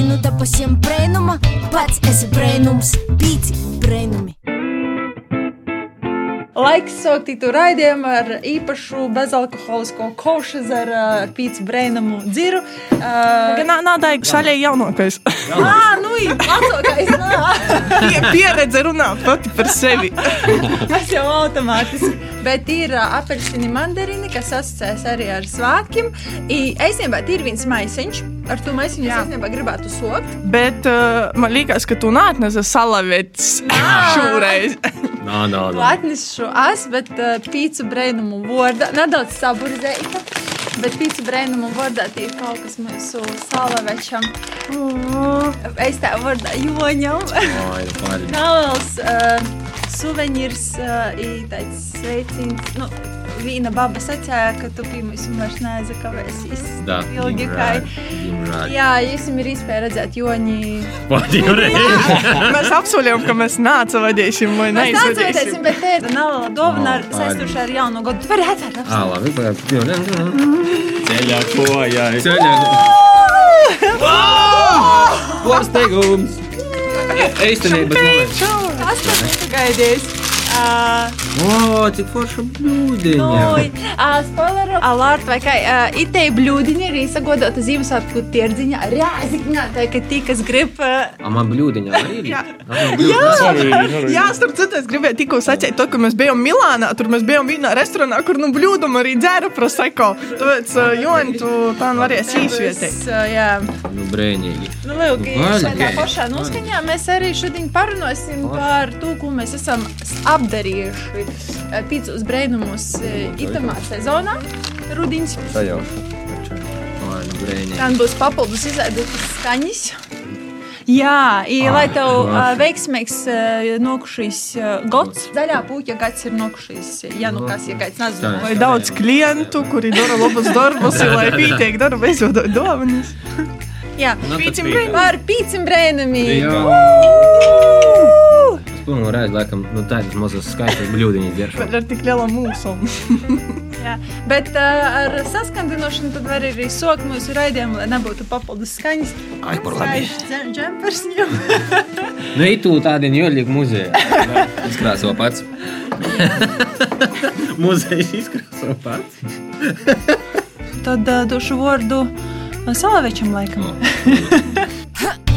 Gaidinu te pasiem brēnuma, pats esi brēnums, pīci brēnumi. Laiks sūtīt raidījumu ar īpašu bezalkoholisko košu ar, ar pīci brēnumu dziru. Uh, Nā, nā, tā ir šaļai jaunākais. Ā, nu, ir vecākais, nā. Pie- Pieredze runāt pati par sevi. Tas jau automātiski. Bet ir uh, apelsīni mandarīni, kas asociējas arī ar svētkiem. I, Īstenībā ir viens maisiņš. Ar to maisiņu es īstenībā gribētu sokt. Bet uh, man liekas, ka tu nāc salavets šoreiz. Nā, nā, nā. atnesu es, bet uh, pīcu brēnumu vārdā nedaudz saburzēta. Bet pīcu brēnumu vārdā tie ir kaut kas mūsu salavečam. Es tā vārdā joņam. Nu. Neliels uh, suvenīrs, uh, ir tāds sveiciens. Nu, Vīna baba sacīja, ka tu pirmā vairs neaizakavēsies. Da, Ilgi kā. Jā, jūs ir iespēja redzēt joņi. Divreiz. Mēs apsolījām, ka mēs nāca vadīsim vai Mēs neizvadīsim. neatcerēsim, bet te ir neliela dāvana ar O, saistoša ar jaunu gadu. Tu vari atvērt. Ā, labi, tagad. Ceļā kojai. Ceļā. Pārsteigums. Īstenībā, bet moments. Tas tas ir gaidījis. Uh, O, cik forša blūdiņa. nu, uh, spoiler alert, vai kā uh, itei blūdiņi ir izsagodota Ziemassvētku tirdziņā. Rāzikņā, tā ka tie, kas grib. Uh, A, man blūdiņa arī ir. Jā. Jā. Jā, starp citu, es gribēju tikko sacīt, to, ka mēs bijām Milānā. Tur mēs bijām vienā restorānā, kur nu blūdam arī dzēra proseko. Tāpēc, uh, Joni, tu tā nu varēsi izvietēt. uh, jā, Nu, brēņīgi. nu, lūk, Nu, ok. pašā noskaņā mēs arī šodien parunāsim par to, ko mēs esam apdarījuši uh, pīcis brēnumus uh, itamā sezonā. Rudiņš. Sajauši. Ai, nu, būs papildus izveidotas skaņas. Jā, i, lai tev uh, veiksmīgs uh, nokušais uh, gads, zaļā puķa gads ir nokušais. Ja nu kas, ja gads nezinu. Vai daudz klientu, kuri dara labus darbus, ir, lai pietiek darba izvedot dāvanas. Jā, Nu, pīcim bija. brēnumi. Par pīcim brēnumi. Pirmo reizi, laikam, nu, tādas mazas skaistas blūdiņas dzeršu. Bet ar tik lielu mūsu. Jā, bet uh, ar saskandinošanu tad var arī sokt mūsu raidījumu, lai nebūtu papildus skaņas. Ai, par labi. Džempers ņem. Nu, i tu tādi ņoļīgi muzeja. Izkrāso pats. Muzejs izkrāso pats. Tad uh, došu vārdu Salavečam laikam. Ko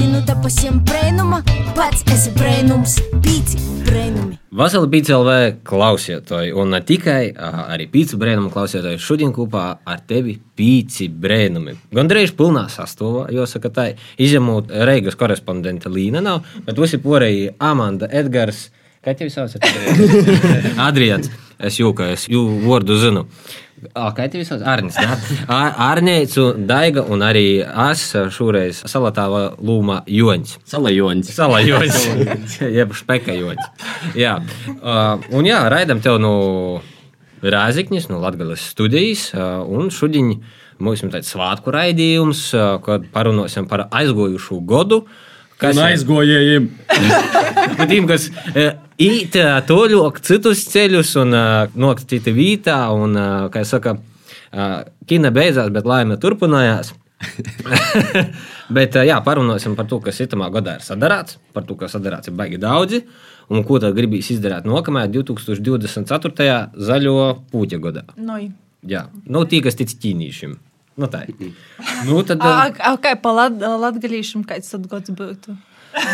gaidinu te pasiem brēnuma, pats esi brēnums, pīci brēnumi. Vasarā bija CLV klausītāji, un ne tikai arī pīci brēnumu klausītāji. Šodien kopā ar tevi pīci brēnumi. Gan drīz pilnā sastāvā, jo saka, tā izņemot Reigas korespondente Līna nav, bet visi porēji Amanda, Edgars. Kā tevi sauc? Adrians. Es jūku, es jūku vārdu zinu. Kā tevi sauc? Arnis. Arnēcu, Daiga un arī es šoreiz salatāva lūma Joņs. Salajoņs. Salajoņs, jeb špekajoņs. Jā, uh, un jā, raidam tev no Rāzikņas, no Latgales studijas, un šodien mums ir tāds svātku raidījums, kad parunāsim par aizgojušu godu. Kas Un aizgojējiem. tiem, kas uh, īt toļok citus ceļus un nokt citi vītā, un, kā es saka, kina beidzās, bet laime turpinājās. Bet jā, parunāsim par to, kas itamā gadā ir sadarīts, par to, kas sadarīts ir baigi daudzi, un ko tad gribīs izdarīt nākamajā 2024. zaļo puķa gadā. Nu, Jā, nu tie, kas tic ķīnīšiem. Nu, tā ir. Nu, tad, a, a, kā pa lat, latgalīšam, kāds tad gads būtu?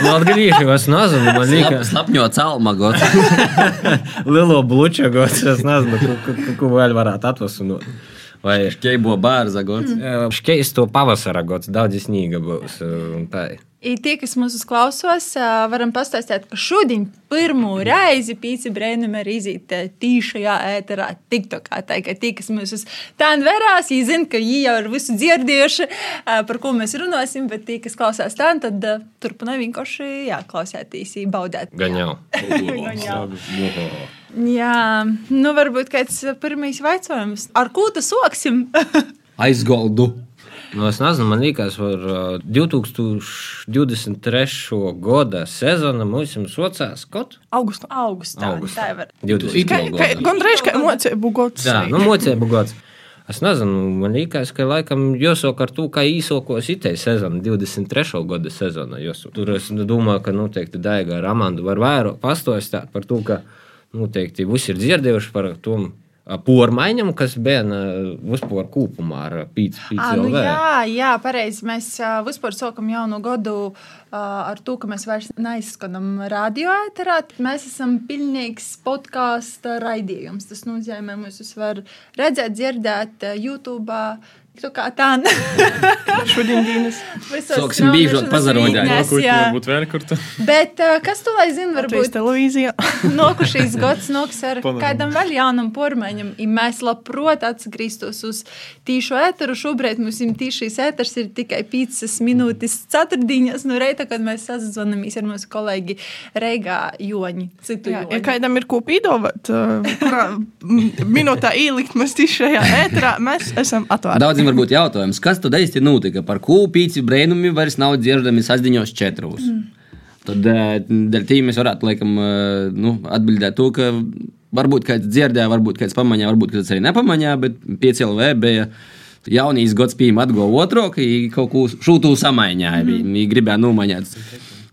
Nu, atgriežos, nezinu, man liekas, Slapņo celma gods. lielo bluču gods, es nezinu, ko, ko, ko vēl varētu atvasinot. Vai Keibo bārza gods. škeisto pavasara gods, daudz snīga būs. tā. I tie, kas mūsu klausos, ā, varam pastāstīt, ka šodien pirmo reizi pīci brēnumi ir izīt ā, tīšajā ēterā, tiktokā. Tā kā tie, kas mūs tā verās, viņi zina, ka viņi jau ir visu dzirdējuši, par ko mēs runāsim, bet tie, kas klausās tā, tad ā, turpināt vienkārši jāklausēties, baudēt. Gan jau. Gan jau. Jā, nu varbūt kāds pirmais jautājums. Ar ko tu soksim? Aizgoldu. Nu, es nezinu, man liekas, par uh, 2023. gada sezonu mums ir sociāls kaut Augustā. Augustā. Augustā. Tā var. 20. Gan drīz kā emociju bugots. Jā, nu, mocīja bugots. Es nezinu, man liekas, ka laikam jāsaka ar to, kā īsokos itēja sezona, 23. gada sezona. Tur es domāju, ka noteikti Daiga ar Amandu var vairāk pastāstīt par to, ka noteikti visi ir dzirdējuši par to pormaiņam, kas bija vispār kopumā ar pīci. À, nu jā, jā, pareizi. Mēs vispār sākam jaunu gadu ar to, ka mēs vairs neizskanam radioēterā. Mēs esam pilnīgs podkāstu raidījums. Tas nozīmē, ka mēs var redzēt, dzirdēt YouTube. Kā tā Šodien dienas. Sāksim pazarodēt. Kur tur būtu vēl kur tur? Bet uh, kas tu lai zina, Varbūt varbūt televīzijā. nokušīs gads noks ar kādam vēl jaunam pormaiņam. I mēs labprot atgrieztos uz tīšu ēteru. Šobrīd mums ir tīšīs ēters ir tikai 5 minūtes ceturtdienas no reita, kad mēs sazvanamies ar mūsu kolēģi Reigā Joņi. Citu Jā, ja Joņi. kādam ir ko pīdot, kurā mm, minūtā ielikt mēs tieši šajā ēterā, mēs esam atvērti. Daudziem varbūt jautājums, kas tad īsti notika? Par ko pīci brēnumi vairs nav dzirdami sasdiņos četrus? Mm. Tad eh, dēļ tī mēs varētu laikam eh, nu, atbildēt to, ka varbūt kāds dzirdēja, varbūt kāds pamaņā, varbūt kāds arī nepamaņā, bet 5LV bija jaunīs gads pīm atguva otro, ka viņi kaut ko šūtū samaiņāja. Mm. Viņi gribēja nomaņāt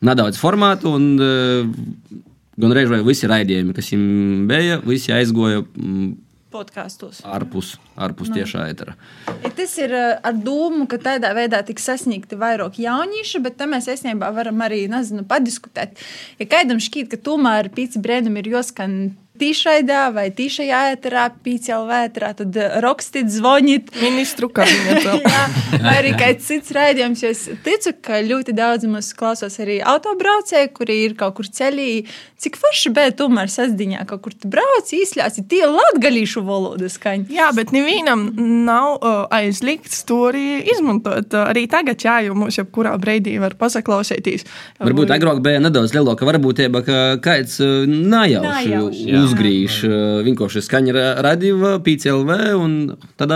nedaudz formātu un eh, gan reiz vai visi raidījumi, kas viņiem bija, visi aizgoja mm, podkāstos. ārpus, ārpus tiešā etera. Ja tas ir uh, ar domu, ka tādā veidā tiks sasniegti vairāk jauniešu, bet tam mēs īstenībā varam arī nezinu, padiskutēt. Ja kādam šķiet, ka tomēr pīci brēnum ir jāskan tīšraidā vai tīšajā ēterā, pīcēl vētrā, tad uh, rakstīt, zvoniet. Ministru kabinetā. Jā, vai arī kāds cits raidījums. jo Es ticu, ka ļoti daudz mums klausās arī autobraucēji, kuri ir kaut kur ceļā. Cik forši bija tomēr sasdiņā, kaut kur tu brauc, izslēdz tie latgalīšu valodas skaņi. Jā, bet nevienam nav uh, aizliegts to arī izmantot. Uh, arī tagad, jā, jau mums jebkurā brīdī var pasaklausīties. Varbūt agrāk bija nedaudz lielāka varbūtība, ka kāds uh, najauši Najauši. Uzgriež uh, vienkārši skaņa ra- radio, PCLV, un tad,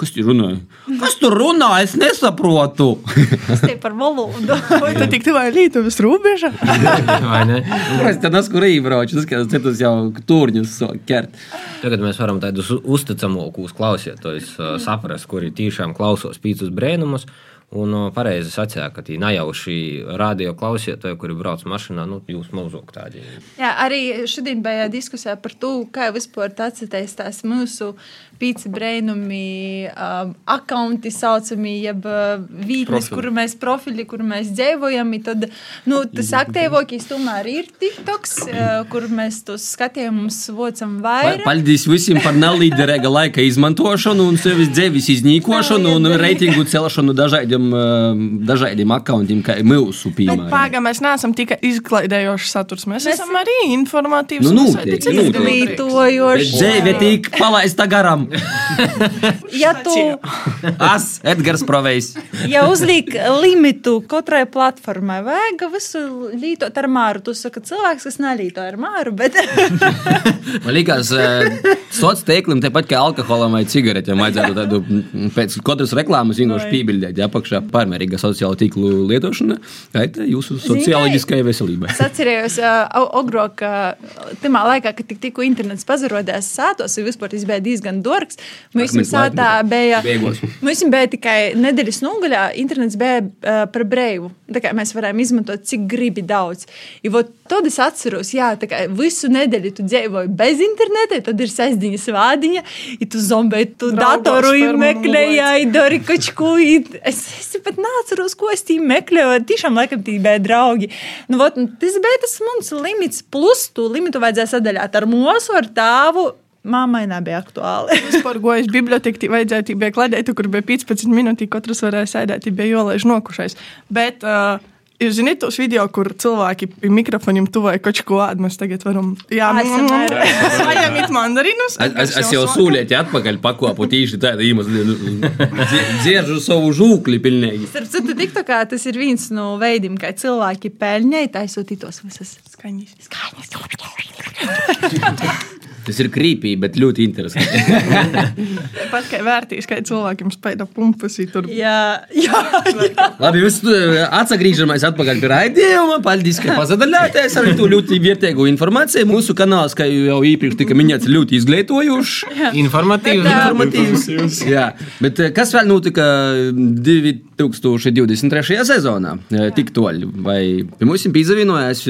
kas tur runāja? Kas tur runā? Es nesaprotu! Tas tie par valodu. Vai tad tik tuvā Lietuvas robeža? Vai ne? Es tad nesku rībrauču, tas, ka citus jau turņus sāk ķert. Tagad mēs varam tādus uzticamākus klausītājus uh, saprast, kuri tiešām klausos pīcis brēnumus. Un uh, pareizi sacīja, ka tie nejauši radio klausītāji, kuri brauc mašīnā, nu, jūs mūzok tādi. Jā, arī šodien bija diskusija par to, kā vispār atcerēties tās mūsu pīci brēnumi, um, akaunti saucamie, jeb uh, vītnes, Profili. kur mēs profili, kur mēs dzīvojam. Tad, nu, tas aktīvākais tomēr ir TikToks, uh, kur mēs tos skatījumus vocam vairāk. Paldies visiem par nelīderīga laika izmantošanu un sevis dzīves iznīkošanu un reitingu celšanu dažādiem, eh, dažādiem akauntiem, kā mūsu Bet piemēram. pagaidām mēs neesam tikai izklaidējošs saturs. Mēs, Mēs- esam arī informatīvs. Nu, noteikti. noderīgi. Izglītojoši. Dzīve tik palaista garām. Ja tu Es, Edgars Provejs. ja uzliek limitu katrai platformai, vajag visu lītot ar māru. Tu saki, cilvēks, kas nelīto ar māru, bet Man liekas, sociālajiem tīkliem, tāpat kā alkoholam vai cigaretēm, vajadzētu tādu pēc katras reklāmas vienkārši pībildēt, apakšā pārmērīga sociālo tīklu lietošana, kaitē jūsu sociālajai veselībai. Es atceros, agrāk, tajā laikā, kad tik, tikko internets pazarodās sātos, un vispār bija diezgan dārgs. Mums Akmens sātā bija, Beigās. mums bija tikai nedēļas nogaļā, internets bija uh, par brīvu. Tā kā mēs varējām izmantot, cik gribi daudz. I vot Tad es atceros, jā, tā kā visu nedēļu tu dzīvoji bez interneta, tad ir sestdiņas vādiņa, ja tu zombēji, tu Draugos datoru fermu meklēji, dari kaut ko. i- Es, es pat neatceros, ko es tiem meklēju. Tiešām, laikam, tie bija draugi. Nu, vot, tas bija tas mums limits. Plus, tu limitu vajadzēja sadaļāt ar mūsu, ar tāvu. Māmai nebija aktuāli. Es bibliotekā vajadzēja, bija kladēta, kur bija 15 minūtes, katrs varēja sēdēt, bija jolaiž nokušais. Bet, uh, Jūs zināt, tos video, kur cilvēki pie mikrofoniem tuvoja kaut ko ādu. Mēs tagad varam. Jā, ASMR. paņemt mandarinus. Es, es, jau sūlēju atpakaļ pakopu tīši tādu iemeslu. Dzieržu savu žūkli pilnīgi. Starp citu, TikTokā tas ir viens no veidiem, kā cilvēki pelņai taisot tos visas Skaņas. skaņas. Tas ir krīpīgi, bet ļoti interesanti. Pat kā vērtīs, kā cilvēkiem spēja pumpas tur. Jā, jā, jā. Labi, jūs atgriežamies atpakaļ pie raidījuma. Paldies, ka pazadaļāties ar to ļoti vērtīgu informāciju. Mūsu kanāls, kā jau iepriekš tika minēts, ļoti izglītojušs. Informatīvs. Informatīvs. Jā, bet eh, kas vēl notika 2023. sezonā? Eh, Tik toļi. Vai pie mums ir pīzavienojās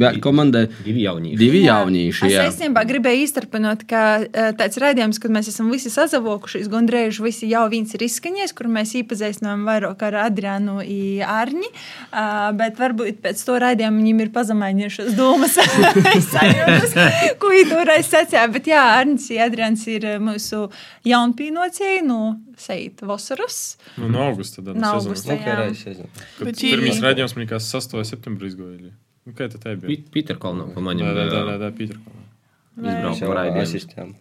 vēl komanda? Divi jaunieši. Divi jaunieši. Es jā. īstenībā gribēju izturpināt, ka eh, tāds raidījums, kad mēs esam visi sazavokušies, gandrīz visi jau viens ir izskaņies, kur mēs iepazīstinām vairāk ar Adrianu un Arni. Uh, bet varbūt pēc to raidījuma viņiem ir pazemainījušas domas, sajūtas, ko viņi toreiz sacīja. Bet jā, Arnis un Adrians ir mūsu jaunpīnocēji no Seita Vosaras. Nu, no augusta. Tad, Bet jī- Pirmais raidījums man liekas 8. septembrī izgoja. Nu, kā tā bija? Pīter Kalnov, pa maņem. Jā, jā, jā, jā, Pīter. Izbraukt par raidījumu.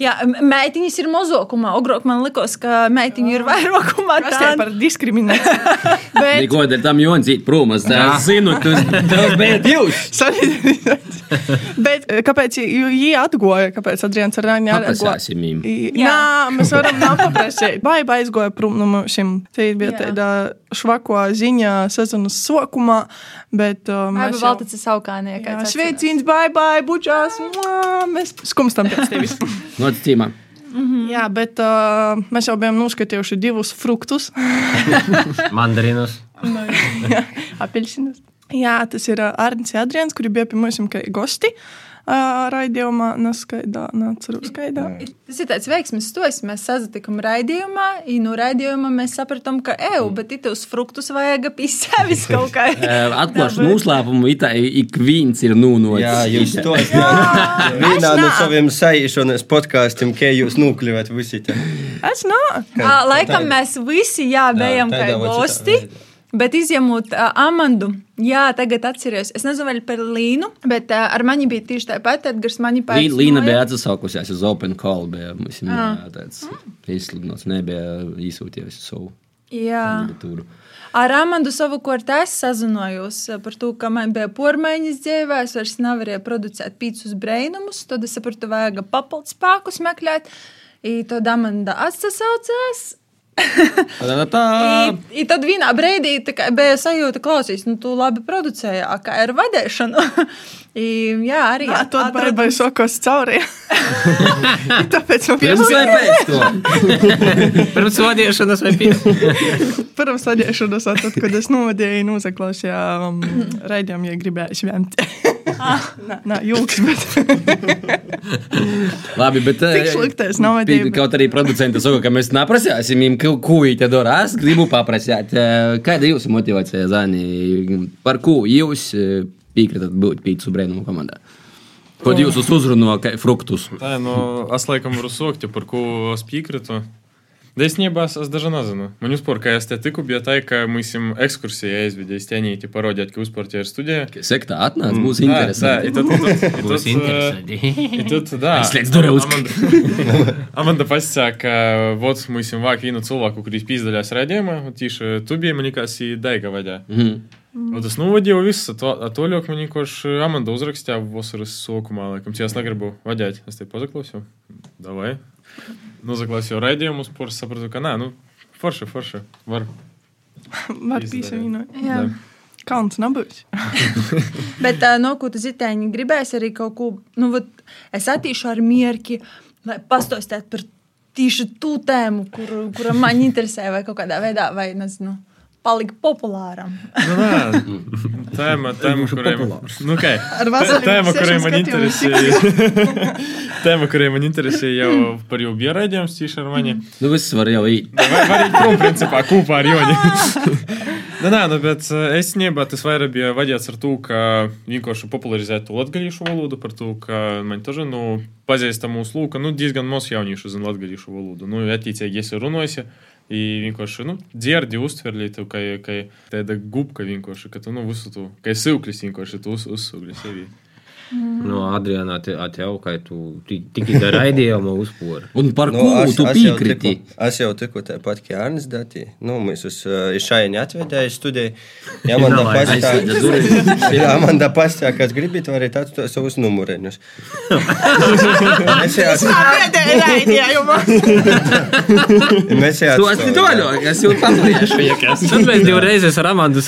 Jā, meitiņas ir mazākumā. Agrāk man likās, ka meitiņu ir vairākumā. Tas ir par diskrimināciju. Bet Neko dēļ tam Jonzīt prūmas. Es zinu, tu tas jūs. Solidarizācija. Bet eh, kāpēc viņi atgoja? Kāpēc Adrians ar Rāņu Paprasāsim viņam. Jā, mēs varam nav paprasīt. Baiba aizgoja prom no mums. Tā bija tāda švako ziņa sezonas sokumā, bet Vai mēs vēl tāds ir saukānie? Jā, Sveicins, bye bye, bučās. Mēs skumstam pēc tevis. Nocīmā. Jā, bet uh, mēs jau bijām noskatījuši divus fruktus. Mandarinus. apelsinus. Jā, tas ir uh, Arnēs Adrians, kuri bija pie mums kā gosti. Uh, raidījumā, neskaidā, neatceros, skaidā. Tas ir tāds veiksmīgs stos. Mēs sazatikām raidījumā, un no raidījuma mēs sapratām, ka eju, bet tos fruktus vajag pie sevis kaut kā. Atklāšu noslēpumu, it kā ik viens ir nūnots. Jā, jūs to esat. Vienā no saviem saīšanas podkāstiem, kā jūs nokļuvāt visi. Es nāku. Ā, Laikam mēs visi jā, bijām kā gosti. citā Bet izņemot uh, Amandu, jā, tagad atceros. Es nezinu, vai par Līnu, bet uh, ar mani bija tieši tāpat. Edgars mani Lī- pēc Līna bija atsaukusies uz Open Call. Bija, ir Ah. tāds izsludināts, nebija īsūtījusi savu Jā. kandidatūru. Ar Amandu savukārt es sazinājos par to, ka man bija pormaiņas dzīvē, es vairs nevarēju producēt pīcis brainumus, tad es sapratu, vajag papildus spēkus meklēt. I tad Amanda atsaucās. Tā, tā, I, i tad vienā brīdī bija sajūta, klausīs, nu, tu labi producēji, ar vadīšanu. I, jā, arī to atradu- baibai sokos cauri. Tāpēc man Pirms vai pēc to? Pirms vadīšanas vai pēc. pirms sadiešanas, tad, kad es novadīju, nozaklausīju um, raidījumu, ja gribēju švemt. Nē, nē, jūks, bet Labi, bet. Tik eh, sliktais nav vadība. Kaut arī producenti saka, ka mēs ko viņi te dara. Es gribu paprasīt, eh, kāda ir jūsu motivācija, Zani? Par ko jūs eh, piekritat būt pīcis brēnumu komandā. Kad jūs uzrunājāt, kā fruktus. Tā, nu, es laikam varu sūkt, par ko es piekrītu. Daisnībā es, es dažnai nezinu. Man uzspēr, ka es te tiku, bija tā, ka mēs jums ekskursijā aizvedīsim stēnīti parodēt, ka uzspēr tie ir studijā. Sektā atnāc, būs interesanti. Tā, tā, tad, būs interesanti. Tad, da, Slēdz durvis. Amanda pasisāk, ka vod mēs jums vāk vienu cilvēku, kurš pīzdaļās redzējumā, tīši tu biji, man liekas, daiga vaļā. Mm -hmm. Un tas novadīja visu, to, ļauk man vienkārši Amanda uzrakstīja vasaras sokumā, laikam, ja es negribu vaļāt, es te pazaklausīju. Davai. Nu, zaklausīju raidījumus, por sapratu, ka nē, nu, forši, forši, var. var pīsavīnot. Jā. Kauns nebūs. Bet uh, no ko tu zitēņi gribēs arī kaut ko, nu, vat, es attīšu ar mierki, lai pastostētu par tieši tu tēmu, kur, kura man interesē, vai kaut kādā veidā, vai, nezinu, palika populāram. nu, nē, tēma, tēma, kuriem, nu, okay. tēma, kuriem man interesēja. tēma, kuriem man interesēja jau par jau bioraidījumu stīšanu mani. Nu, viss var jau īt. Nu, Vai var īt prom, principā, kopā ar Joni. Nu, nē, nu, bet eh, esinībā tas vairāk bija vaļāts ar to, ka vienkārši popularizēt to latgalīšu valodu, par to, ka man taži, nu, pazīstam mūsu lūka, nu, diezgan mūsu jauniešu zina latgalīšu valodu. Nu, attīcīgi, ja esi runājusi. И викуваше, ну, дјерди устверлите, кај, кај, те да губка викуваше, като на висоту, кај се уклесинкуваше, тоа ус, ус, уклесе ви. Sevi. No Adriana, te, tev, kā tu ti- tikai dari raidījumu uzpūri. Un par Nu, ko es- tu jau piekriti? Es jau tiku tāpat kā Arnēs Dati. Nu, mēs uz uh, šādi atvedēju studiju. Jā, man tā Aizsēdza pastāv. durvis. Jā, man tā pastāv, kas gribit, varat atstāt savus numuriņus. Mēs jau Pēdējā raidījumā. mēs jau Tu esi toļo, es jau pamanīju. Tad mēs divreiz ar Amandu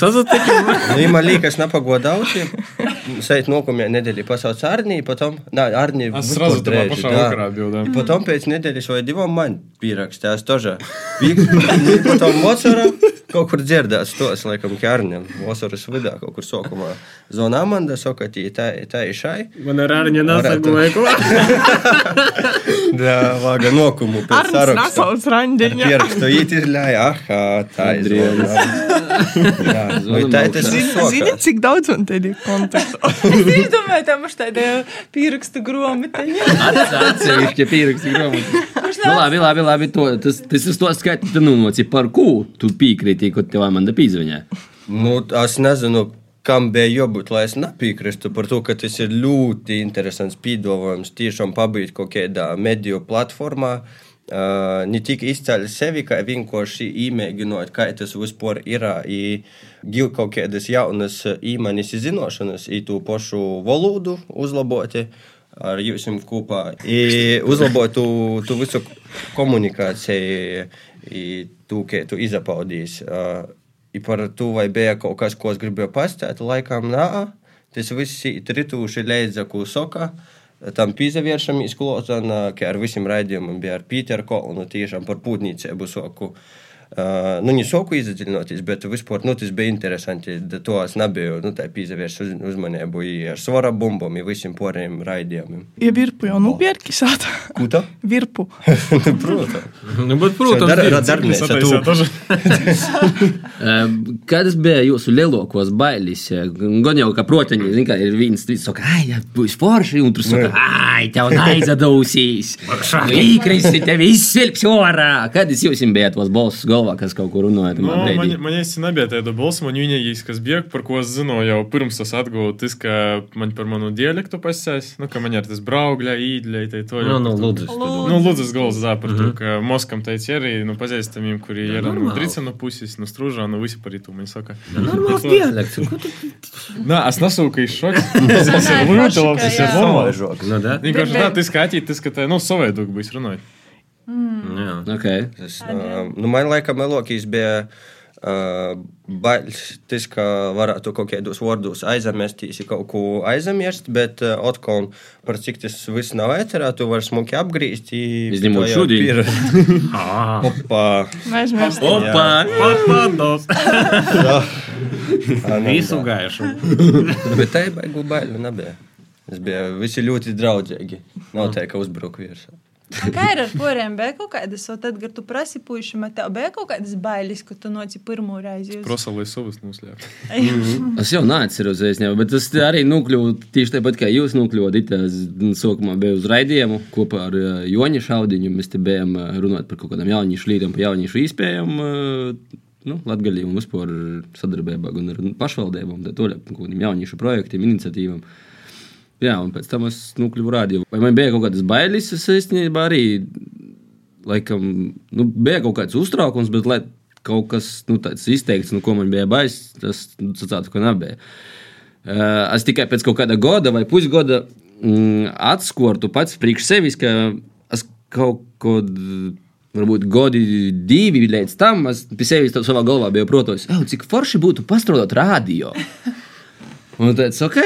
sazatikām. Nu, man liekas, napagodausi. Seit nokumjā nedēļa pasauc Arnī, potom, nā, Arnī. Es srazu tajā pašā vakarā atbildēju. Potom pēc nedēļas vai divām man pierakstījās tožā. Potom Mozara kaut kur dzirdēts tos, laikam, Kjārņam, Mozaras vidā, kaut kur sokumā. Zona Amanda saka, tī, tā, ir šai. Man ar Varētu. nesagoja, ko. Jā, vāga nokumu pēc Arns saraksta. nesauc randiņu. Pierakstu ītirļāja, aha, tā ir Zona. Jā, vai tā ir tas Zini, cik daudz man te ir kontaktu? Es domāju, tā mums tāda pierakstu gromatiņa. Atsevišķi pieraksti grāmatu. Nu, labi, labi, labi. To, tas, tas ir to skaits, nu, par ko tu piekrīti, ko tev man pīzvaņā. Nu, es nezinu, kam bija jābūt, lai es nepiekrītu par to, ka tas ir ļoti interesants piedāvājums tiešām pabeigt kaut kādā mediju platformā. Uh, ne tikai izcēlīt sevi, kā vienkārši īmēģinot, kā tas vispār ir, gūt kaut kādas jaunas īmaņas zināšanas, i to pašu valodu uzlabot ar jums kopā, uzlabot tu, tu visu komunikāciju, i tu, kā tu izapaudīsi. Uh, I par to, vai bija kaut kas, ko es gribēju pastāstīt, laikam, nē, tas viss ir ritūši līdzi, ko saka. Tam pīzavēršam izklāstam, ka ar visiem raidījumiem bija ar Pīteru Kolnu tiešām par pūtniecību soku. Uh, nu, ne soku izdziļinoties, bet vispār nu, tas bija interesanti. Da To es nebiju nu, tā pīzavērš uz, uzmanību i ar svara bumbām, ja visiem poriem raidījumiem. Ja virpu jau nupērki sāta. Kuta? Virpu. nu, protams. Nu, bet, protams, Dar- ir. dar- darbnīca Sataisījā tu. tažu. Kādas bija jūsu lielākās bailes? Gan jau, ka, protams, zin, ka ir viens, kas saka, ah, ja būs forši, un tur saka, ah, tev aizadūsīs. Īkrisi, tev izsvilks orā. Kādas jums bija tos balss galvā, kas kaut kur runāja? Nu, man, man īsti nebija tāda balss, man vienīgais, kas bija, par ko es zinu jau pirms tas atgūtu, tas, ka man par manu dialektu pasēs, nu, ka man ir tas braugļa, īdļa, tai to. Nu, nu, lūdzu. Nu, Lūdzu, galvas dā par to, ka Moskam teica arī, nu, pazīstamiem, kuri ir no normāli. Dricena puses, no Strūžā, no visi par itu man saka. Normāls dialekts. Ko tu- Nē, es nesūku iz šoks. Tas ir ļoti labi, tas ir jā. normāli. Nu, da? Vienkārši tā, tas skatīt, tas, ka tā, nu, savādāk būs runājot. Jā. Okay. Tas, uh, nu, man liekas, Melokijas bija uh, tas, ka varētu kaut kādos vārdos aizmestīs, kaut ko aizmirst, bet uh, atkal par cik tas viss nav ēterā, tu vari smuki apgriezt. Izņemot šodien. Opa! Mēs Opa! Papados. Ā, nu, Visu gaišu. Bet tā ir baigu bailu nebija. Es biju visi ļoti draudzīgi. Nav tā, ka uzbruk virsū. Kā ir ar poriem? Bija kaut kādas, o tad, kad tu prasi puišam, tev bija kaut kādas bailes, ka tu noci pirmo reizi uz Prosa, lai savus noslēptu. Es jau neatceros, es jau, bet tas arī nokļuva tieši tāpat, kā jūs nokļuvāt. Es sākumā biju uz raidījumu kopā ar uh, Joņa Šaudiņu. Mēs te bijām uh, runāt par kaut kādām jauniešu līdām, par jauniešu iespējām. Uh, Nu, Latvijā un vispār sadarbībā gan ar pašvaldībām, kaut kādiem jauniešu projektiem, iniciatīvām. Jā, un pēc tam es nokļuvu rādījā. Vai man bija kaut kādas bailes? Es īstenībā arī, laikam, nu, bija kaut kāds uztraukums, bet lai kaut kas nu, tāds izteikts, no ko man bija bailes, tas nu, sacātu, ka nebija. Uh, es tikai pēc kaut kāda gada vai pusgada mm, atskortu pats priekš sevis, ka es kaut ko. Varbūt gadi divi līdz tam, es pie sevis savā galvā biju protos, cik forši būtu pastrādāt radio. Un tāds, ok,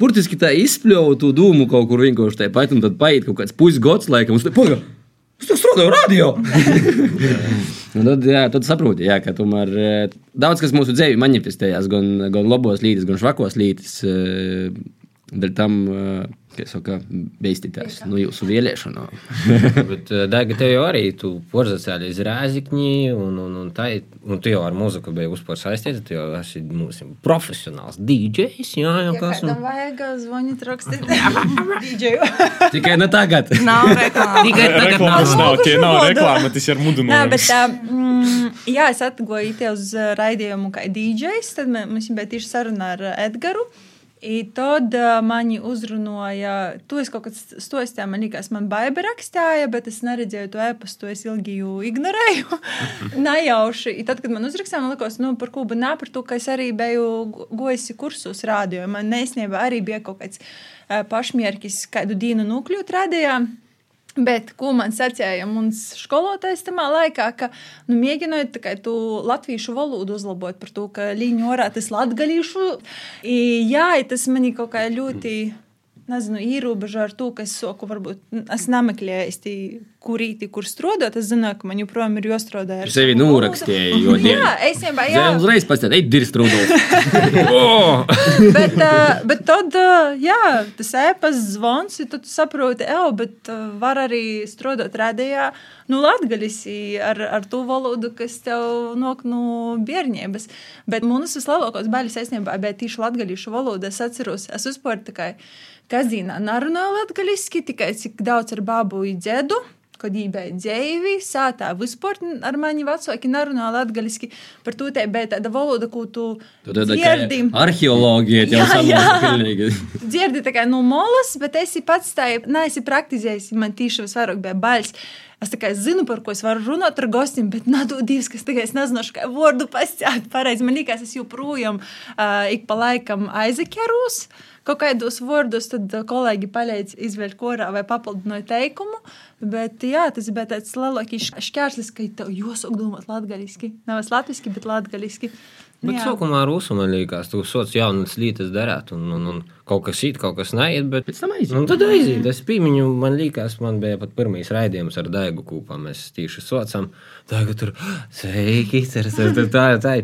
burtiski tā izspļauju to dūmu kaut kur vienkārši tāpat, un tad paiet kaut kāds pusgads, tas ir. Es tur strādāju radio! Tad, jā, tad saproti, jā, ka tomēr eh, daudz kas mūsu dzīvē manifestējās, gan, gan labos līdus, gan švakos līdus. Dēļ tam, kā saka, beistitās no jūsu vēlēšanu. Bet, Daiga, tev jau arī tu porzacēli iz Rēzikņi, un, un, un, tā, un tu jau ar mūziku biji uzpār saistīts, tu jau esi mūsu profesionāls DJs, jā, jau Ja kas. kādam Un... vajag zvanīt, rakstīt dīdžeju. Tikai ne tagad. nav reklāmas. Tikai tagad Reklāmas nav. nav, tie nav reklāma, tas ir bet mudinājums. tā, mm, jā, es atgoju te uz uh, raidījumu kā DJs, tad mē- mums bija tieši saruna ar uh, Edgaru. I tad uh, mani uzrunāja, to es kaut kādā stostā, man liekas, man baigi rakstīja, bet es neredzēju to e-pastu, es ilgi ignorēju. Nejauši. I tad, kad man uzrakstīja, man liekas, nu, par Kubu nē, par to, ka es arī biju gojusi kursus rādījumā. Man neiznieba arī bija kaut kāds uh, pašmierkis, kādu dienu nokļūt rādījumā. Bet, ko man sacīja mans skolotājs tajā laikā, ka nu, mēģinot tikai to latviešu valodu uzlabot par to, ka līņu orā tas latgalīšu. I, jā, tas manī kaut kā ļoti nezinu, ierobežo ar to, ka es saku, varbūt es nemeklēju īsti, kur īsti, kur strādāt. Es zinu, ka man joprojām ir jāstrādā ar sevi norakstīju. Jo, jā, es jau jā. Jā, uzreiz pastāstīt, ej, dirst rudolf. bet, uh, bet tad, uh, jā, tas ēpas zvans, tad tu saproti, eo, bet uh, var arī strādāt rādījā, nu, latgaļisi ar, ar to valodu, kas tev nok no bērnības. Bet manas vislielākās baļas aizņēmībā bija tieši latgaļīšu valoda. Es atceros, es uzpār tikai Kazīnā nerunāju latviešu, tikai cik daudz ar babu dzēdu. Kad bija dzīve, sātā vispār ar mani vecāki nerunāja latviešu. Par to tā bija tāda valoda, ko tu, dzirdi. arheoloģija jau pilnīgi. Dzirdi tā kā no molas, bet es pats tā neesmu praktizējis. Man tieši visvairāk bija bails. Es tikai zinu, par ko es varu runāt ar gostiem, bet divas, kas tikai es nezinu, kā vārdu pastāstīt pareizi. Man liekas, es joprojām uh, ik pa laikam aizakērus kaut kādos vārdus, tad uh, kolēģi palīdz izvēlēt korā vai papildināja teikumu. Bet jā, tas bija tāds lielākais šķērslis, ka tev jāsaka domāt latgaliski. Nevis latviski, bet latgaliski. Bet Jā. sākumā Rusu man liekas, tu sots jaunas lietas darāt, un, un, un kaut kas īt, kaut kas neiet, bet Pēc tam aiziet. Un tad aiziet. Es pīmiņu, man liekas, man bija pat pirmais raidījums ar Daigu kūpā. Mēs tieši saucam, Daigu tur, sveiki, tas ir tā, tā.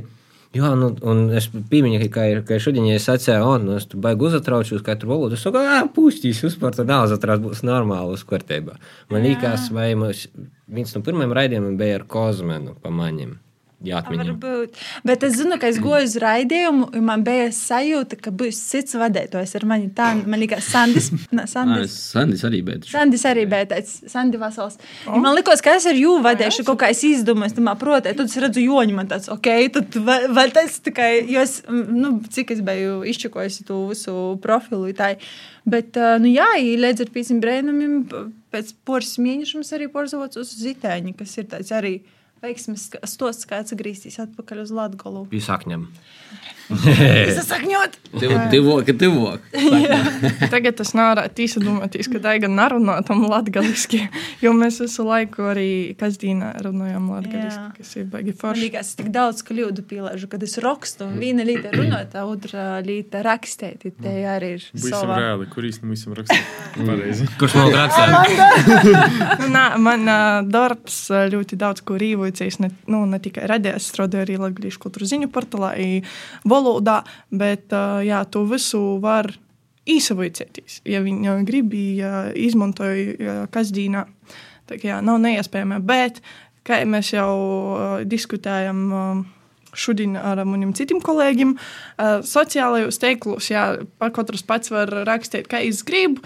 Jā, nu, un es pīmiņu, ka, ka šodien, ja es sacīju, o, nu, es tu baigi uzatraučos, kā tur valodu, es saku, ā, pūstīs, uzpār, tad nav uzatrauc, būs normāli uz kārtībā. Man liekas, vai mums, viens no pirmajiem raidījumiem bija ar Kozmenu pa maņiem. Jā, atmiņam. Varbūt. Bet es zinu, ka es goju uz raidījumu, un man bija sajūta, ka būs cits vadītājs ar mani. Tā, man liekas, Sandis. Nē, Sandis. Sandis arī bija. Sandis arī bija tāds, Sandi Vasals. Oh. Man liekas, ka es ar jū vadīšu kaut kā es izdomāju, tam protē, tad es redzu joņu, man tāds, ok, tad vai, vai tas tikai, jo es, nu, cik es biju izčakojusi to visu profilu, tā. Bet, nu jā, i līdz ar pīsim brēnumiem, pēc poras mēnešiem arī porzavots uz zitēņi, kas ir tāds arī veiksmes stosts, kā atsagrīzties atpakaļ uz Latgolu. Bija sakņam. Sasakņot! Tivok, tivok. Tagad tas nevarētu izdomāties, ka tā ir gan narunā tam latgaliski, jo mēs visu laiku arī kasdīnā runājam latgaliski, kas ir baigi Man forši. liekas, es tik daudz kļūdu pielāgu, kad es rakstu. un Viena ir runāt, otra lieta rakstīt. Te arī ir Būsim sava. reāli, kur īstenībā visam rakstīt. Pareizi. Kurš nav rakstījis? Nu, nā, man darbs ļoti daudz ko rīvojas. Ne, nu, ne tikai radījās, strādāju arī Latvijas kultūras ziņu portālā, i valodā, bet jā, to visu var īsavoicēties, ja viņi grib, ja izmantoja kasdīnā. Tā kā jā, nav neiespējami, bet, kā mēs jau diskutējam. Šodien ar maniem citiem kolēģiem. Sociālajos tīklos, jā, katrs pats var rakstīt, kā es gribu,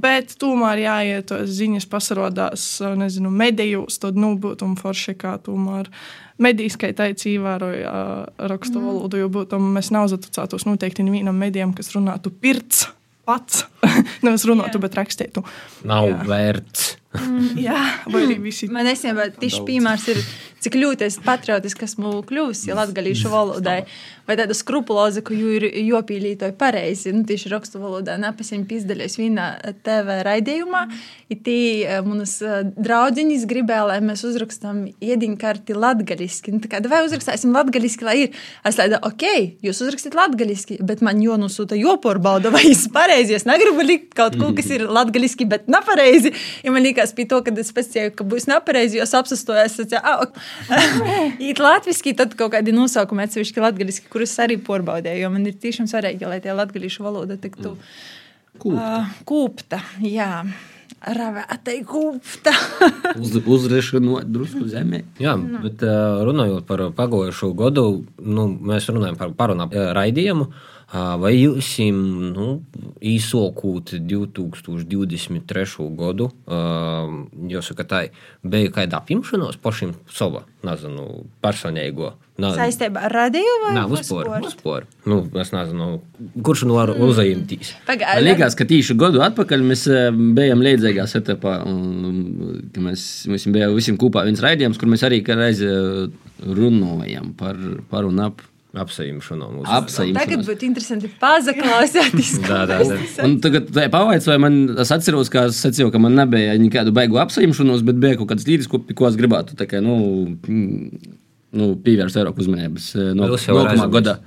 bet tomēr jāiet tos ziņas pasarodās, nezinu, medijos, tad nu būtu forši, kā tomēr medijas, kā teica, ievēroja uh, rakstu Mm. valodu, jo būtu mēs nav zatucētos noteikti nevienam medijam, kas runātu pirts pats, nevis runātu, Jā. bet rakstītu. Nav Jā. vērts. Jā, vai arī visi. Man īstenībā tieši piemērs ir, cik ļoti es patriotiski esmu kļuvusi latgalīšu valodai. Vai tāda skrupuloza, ka jū ir jopīlītoja pareizi, nu tieši rakstu valodā, nepasim pizdalies vienā TV raidījumā. I tī eh, manas eh, draudziņas gribēja, lai mēs uzrakstam iediņkarti latgaliski. Nu, tā kā, vai uzrakstāsim latgaliski, lai ir. Es tādu, ok, jūs uzrakstīt latgaliski, bet man jonusūta jopārbauda, vai es pareizi. Es negribu likt kaut ko, kas ir latgaliski, bet nepareizi. Ja man liekas, pie to, kad es pēcēju, ka būs nepareizi, jo es apsastojos, es teicu, ah. Īt latviski, tad kaut kādi nosaukumi atsevišķi latgaliski, kurus arī porbaudēju, jo man ir tiešām svarīgi, lai tie latgalīšu valoda tiktu Kūp. uh, kūpta. Jā. Ravētai kūpta. Uz, uzrešanot drusku zemē. Jā, bet uh, runājot par pagājušo gadu, nu, mēs runājam par parunā raidījumu. Uh, vai jūs nu, īsokūt 2023. gadu, jūs sakat, tā bija kāda apņemšanās pašam sava, nezinu, personīgo Saistībā ar radiju vai uzspēru. uzspēru. Nu, es nezinu, kurš no mm. uzajumtīs. Pagaidām. Likās, ka tīši gadu atpakaļ mēs bijām līdzīgā setupā. Mēs, mēs bijām visiem kopā viens raidījums, kur mēs arī reiz runājam par, par un ap Apsajumšanu mūsu Tagad apsaimnieku. būtu interesanti pazaklausīties. Tā, tā, tā. Un tagad tā pavaicoja man, es atceros, kā es sacīju, ka man nebija nekādu baigu apsaimšanos, bet bija kaut kāds līdzīgs, ko, ko es gribētu, tā kā, nu, mm, nu pievērst vairāk uzmanības eh, no nākamā gada.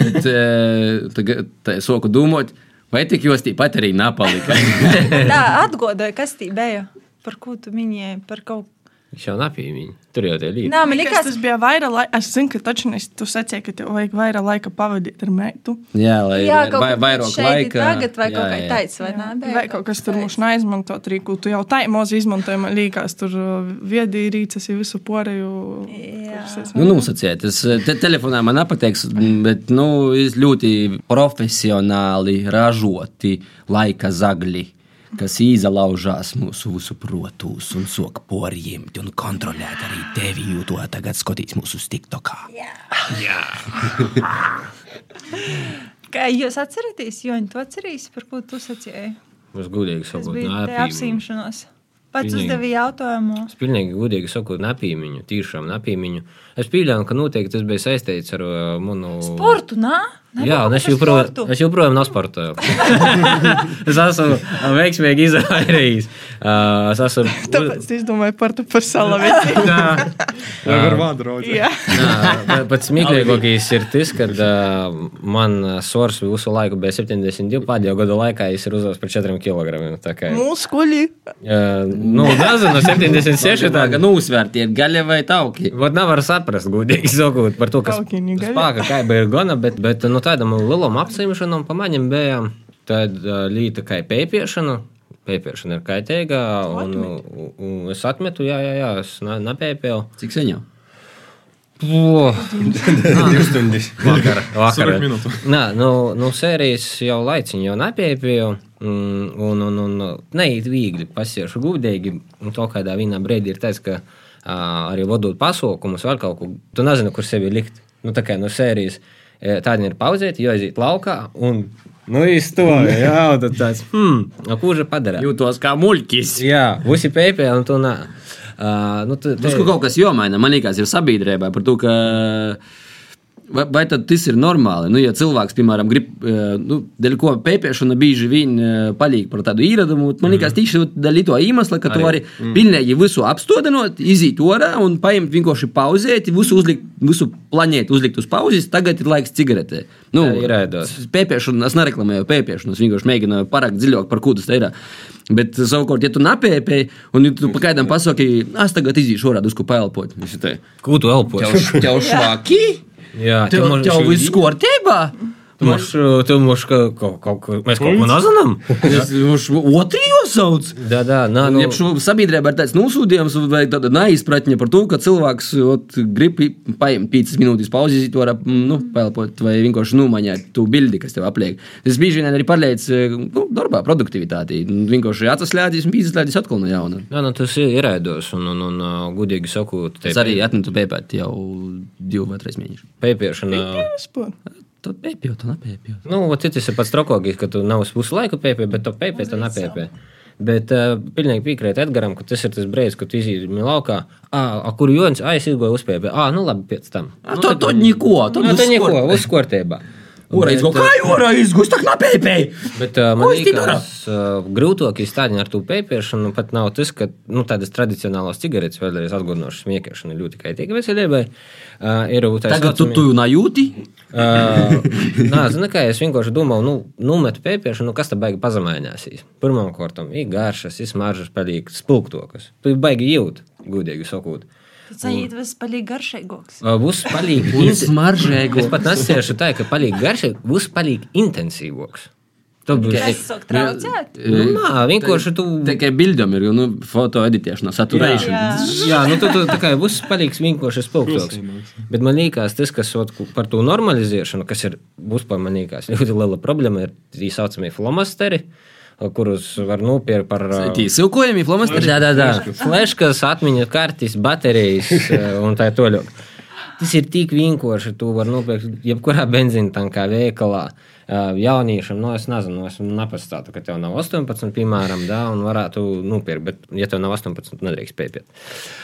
Bet eh, tagad tā soku domāt, vai tik jūs tīpat arī napalika. Tā atgādāja, kas tī bija. Par ko tu minēji? Par kaut ko. Viņš jau napīja viņu. Tur jau tie līdzi. Nā, man Likās, liekas, tas bija vairāk laika. Es zinu, ka taču es tu sacīju, ka tev vajag vairāk laika pavadīt ar meitu. jā, lai jā, kaut vai, vairāk šeit ir laika. Tagad vai jā, kaut kā tāds, vai nē? Vai kaut kas tur mums neizmantot, arī ko tu jau tā mūzi izmantoji. Man liekas, tur viedierīces ir visu porēju. Jā. Nu, nosacīt, tas te, telefonā man nepateiks, bet nu, ir ļoti profesionāli ražoti laika zagļi. Kas izlaužās mūsu visu protus un soka porjimt un kontrolēt arī tevi, jo to tagad skatīs mūsu stiktokā. Kā jūs atceraties, Joņa, tu atceries, par ko tu sacīji? Mums gudīgi napīja. apsīmšanos. Pats uzdevīja jautājumu. Es pilnīgi gudīgi saku, nepīmiņu, tiešām nepīmiņu. Es pieļauju, ka noteikti tas bija saistīts ar uh, manu Sportu, nā? Jā, un es joprojām, es joprojām nesportoju. es esmu veiksmīgi izvairījis. Uh, es esmu. Tāpēc es domāju par to par salavieti. Jā, Jā, ar vārdu raudzē. Jā, Jā, pats smieklīgākais ir tas, ka uh, man svars visu laiku bija 72, pēdējo gadu laikā es ir uzaugs par 4 kg. Tā kā, mūsu kuļi. uh, nu, nezinu, 76. Tā kā nu uzsvērti ir gaļa vai tauki. Vat nevar saprast, gudīgi sakot, par to, kas Taukiņi gaļa. spēka kā bija gana, bet, bet nu, tādam lielam apsimšanam pamaņam bija tāda līta kā pēpiešana. Pēpiešana ir kaitīga, un, un, un es atmetu, jā, jā, jā es ne- nepēpēju. Cik sen jau? Divas stundas. vakar, vakar. 40 minūtu. Nā, nu, nu, sērijas jau laiciņu jau nepēpēju. Un, un, un, neiet viegli, pasiešu gudīgi. Un to kādā vienā brīdī ir tas, ka ā, arī vadot pasaukumus, vēl kaut ko, tu nezini, kur sevi likt. Nu, tā kā no sērijas tāda ir pauzēta, jo aiziet laukā un nu, un tad tāds, hmm, kurš padara? Jūtos kā muļķis. Jā, visi pēpē, un tu nā. Uh, nu, tu, Tas kaut kas jomaina, man liekas, ir sabiedrībā par to, ka. Vai, vai tas ir normāli? Nu, ja cilvēks, piemēram, grib, eh, nu, dēļ ko pēpēšana bieži vien eh, paliek par tādu īradumu, man liekas, tieši dēļ to iemesla, ka tu vari pilnīgi visu apstādināt, iziet orā un paņemt vienkārši pauzēt, visu, uzlikt, visu planētu uzlikt uz pauzes, tagad ir laiks cigaretē. Nu. Pēpēšana, es nereklamēju pēpēšanu, es vienkārši mēģināju parakt dziļāk, par ko tas te ir. Bet, savukārt, ja tu nepēpēji, un ja tu pagaidām pasaki, es tagad izīšu orā, uz ko paelpot. Ko tu elpo? Tev švaki? Jā, Tev, tev viss kārtībā? Tu mums, tu mums kaut kaut ko, mēs kaut ko nezinām. Viņš otru jau sauc. Jā, jā, nā, Nu, ja šo sabiedrībā ir tāds nosūtījums vai tāda neizpratne par to, ka cilvēks ot, grib paņemt 5 minūtes pauzi, izīt var nu, pelpot vai vienkārši nomaņāt to bildi, kas tev apliek. Tas bieži vien arī paliec nu, darbā, produktivitātī. Vienkārši atslēdzis un pīzslēdzis atkal no jauna. jā, nu tas ir ierēdos, un, un, un uh, gudīgi sakot, te Es arī atmetu pēpēt jau divu vai trīs mēnešus. pēpiešana. Tad pēpjot, tad nepēpjot. Nu, ot, tas ir pats trokākais, ka tu nav visu laiku pēpē, bet tu pēpē, tu nepēpē. Bet uh, pilnīgi piekrīt Edgaram, ka tas ir tas brīdis, kad tu izīmi laukā. Ah, a, kur Jonas aizsīgoja uzpēpē? Ah, nu labi, pēc tam. Nu, tad tad neko. Tad Nu, tā viss neko, kārtībā. Viss kārtībā. Ora izgo, kā jūra izgo, tā kā nepēpēji. Bet uh, man te liekas, uh, grūtākais tādā ar to pēpiešanu pat nav tas, ka nu, tādas tradicionālas cigaretes vēlreiz atgādinošas smiekiešana ļoti kaitīga veselībai. Uh, ir jau Tagad tu tu najūti. Uh, nā, zini, kā es vienkārši domāju, nu, numetu pēpiešanu, nu, kas tā baigi pazemēnēsīs. Pirmkārt, ir garšas, ir smaržas, paliek spilgtokas. Tu baigi jūt, gudīgi sakot. Tas sajūt viss palīgi garšīgāks. Uh, Būs paliek Būs smaržēgo. Es pat nesiešu tā, ka paliek garšīgi, būs paliek intensīvāks. Būs. Tas sāk traucēt. Nā, vienkārši tu. Tikai bildam ir nu, foto editēšana, saturēšana. Jā. Jā, nu tu, tu tā kā būs paliks vienkārši spilgtoks. Bet man liekas, tas, kas ot, par to normalizēšanu, kas ir, būs par man liekas, ļoti liela problēma, ir tā saucamie flomasteri, kurus var nopirkt par. Tī silkojami, flomasteri. Jā, jā, jā. Fleškas, atmiņas kartes, baterijas eh, un tā tālāk. Tas ir tik vienkārši. Tu vari nopirkt jebkurā benzīna tankā, veikalā. Uh, Jauniešiem, no es nezinu, es nepastāstu, ka tev nav 18, piemēram, da, un varētu nopirkt, bet, ja tev nav 18, nedrīkst pēpēt.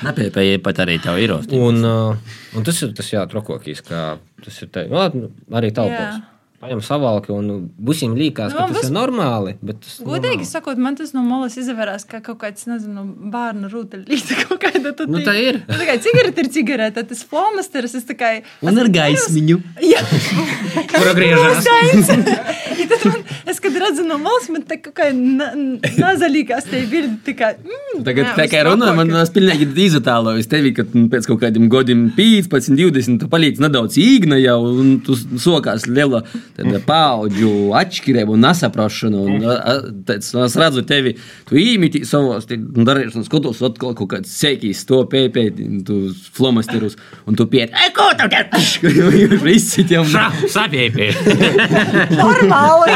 Nepēpēji pat arī tev ir osti. Un, uh, un tas ir tas, jā, trokokīs, ka tas ir te, nu, arī taupos. Jā. Paņem savalki un būsim līkās, Nu, ka tas vis- ir normāli. bet tas Godīgi normāli. sakot, man tas no malas izvērās kā kaut kāds, nezinu, bērnu rūteļīte. Kaut kāda tad Nu, tā ir. Nu, tā kā cigarete ir cigarete, tas flomasters, es tā kā... Un ar gaismiņu. Jā. Kura griežas? I tad man, es, kad redzu no malas, man tā kā na- nazaļīgās te tā kā... Mm, Tagad, Jā, tā kā runā, man tas pilnīgi iztēlojas tevi, ka nu, pēc kaut kādiem gadiem, 15, 20, tu paliec nedaudz īgna jau, un tu sokās liela paudžu atšķirība un nesaprašana. Un, tāds, es redzu tevi, tu īmiti savos darīšanas, skatos, atkal kaut kāds seikīs to pēpēt, tu flomasterus, un tu piet, ej, ko tev te? Izcitiem. Sapēpē. Normāli.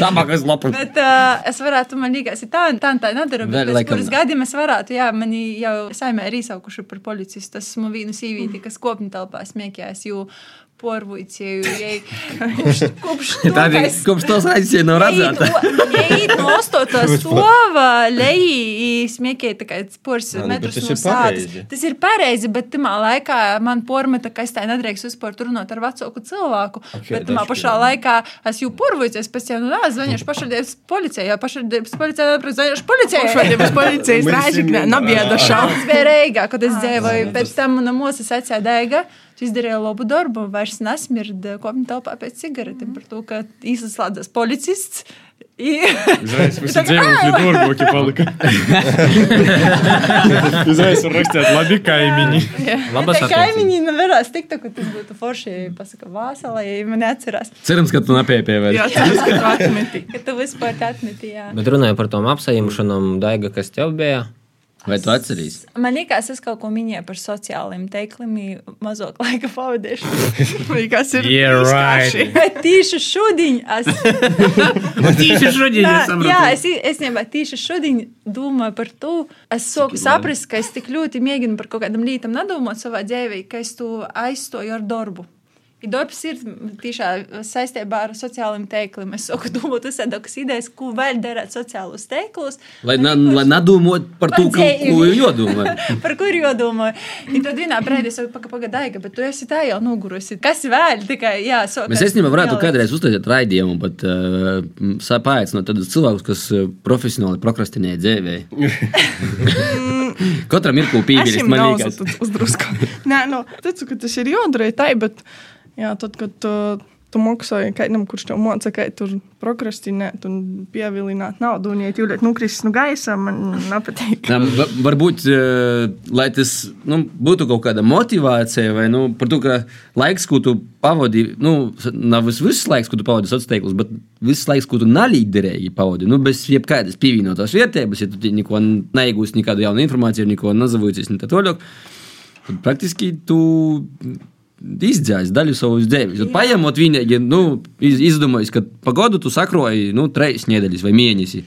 Tabakas lapas. Bet uh, es varētu, man liekas, ir tā, tā, tā nedaru. Vēl Bet pēc laikam kuras gadiem es varētu, jā, mani jau saimē ir izsaukuši par policistu. Esmu vienu sīvīti, kas kopni telpā smieķējās, jo porvuicēju, kopš, kopš to, Tā ka ir es- kopš tos aizsien nav redzēta. Ej, no 8. stova leji smieķēja tā kā pors Jā, nu, bet metrus tas no ir sādas. Tas ir pareizi, bet tamā laikā man pormeta, ka es tā nedrīkst vispār runāt ar vecāku cilvēku. Ok, bet tamā pašā laikā es jau porvuicēju, pēc tam, nu, nā, zvanīšu pašardības policijai, jo pašardības policijai, zvanīšu policijai. Šodienas policijas Mēs rāžiknē zinām. nabieda šau. Tas bija Reigā, kad es dzīvoju. Pēc tam mūzika secēja dēga. Tu izdarīji labu darbu, vairs nesmird kopumā telpā pēc cigaretēm par to, ka izslēdzas policists. I- Izraisa visi dzīvokļi dārgāki palika. Izraisa var rakstīt labi kaimiņi. Labas Tā attiecības. kaimiņi nevarēs tikt, ka tas būtu forši, pasaka, vāsala, ja man neatcerās, Cerams, ka tu nepēpēji. Jā, tas ir atmetīgi. ka tu vispār tā atmetī. jā. Bet runājot par tom apsaimšanām, Daiga, kas tev bija. Vai tu atceries? Man liekas, es kaut ko minēju par sociālajiem teikliem, mazāk laika pavadīšu. Kas ir Yeah, right. izkārši. Bet tieši šodien es Tieši šodien Jā, es jā, es, es nebā, tieši šodien domāju par to. Es sāku saprast, ka es tik ļoti mēģinu par kaut kādām lietām nedomāt savā dzīvē, ka es to aizstoju ar darbu. I darbs ir tiešā saistībā ar sociālajiem teikliem. Es saku, domāju, tas ir tādas idejas, ko vēl darīt sociālos teiklus. Lai, na, vienkārši- lai nedomātu par to, ko jau domā. Par kuru jodomāju? I tad vienā brīdī es saku, pagaidi, bet tu esi tā jau nogurusi. Kas vēl? Tikai, jā, so, Mēs īstenībā varētu kādreiz uztaisīt raidījumu, bet uh, paaicināt tādus cilvēkus, kas uh, profesionāli prokrastinē dzīvē. Katram ir ko Es piebilst, jums man liekas. tad uzdrusku. Nē, nu, ticu, ka tas ir jādara tai, bet jā, tad, kad tu, tu maksāji kādam, kurš tev māca, kā tur prokrastinēt un pievilināt naudu, un ja tu jūliet nukrisis no gaisa, man nepatīk. Va- Varbūt, uh, lai tas nu, būtu kaut kāda motivācija, vai nu, par to, ka laiks, ko tu pavadi, nu, nav vis- viss laiks, ko tu pavadi sociālos tīklos, bet viss laiks, ko tu nalīderēji pavadi, nu, bez jebkādas pievienotās vērtības, ja tu neko neiegūsi, nekādu jaunu informāciju, neko nezavūcies, un tā tālāk, praktiski tu izdzēs daļu savas dzīves. Tad paņemot vienīgi, nu, iz, izdomājis, ka pagaidu tu sakroji, nu, trīs nedēļas vai mēnesi.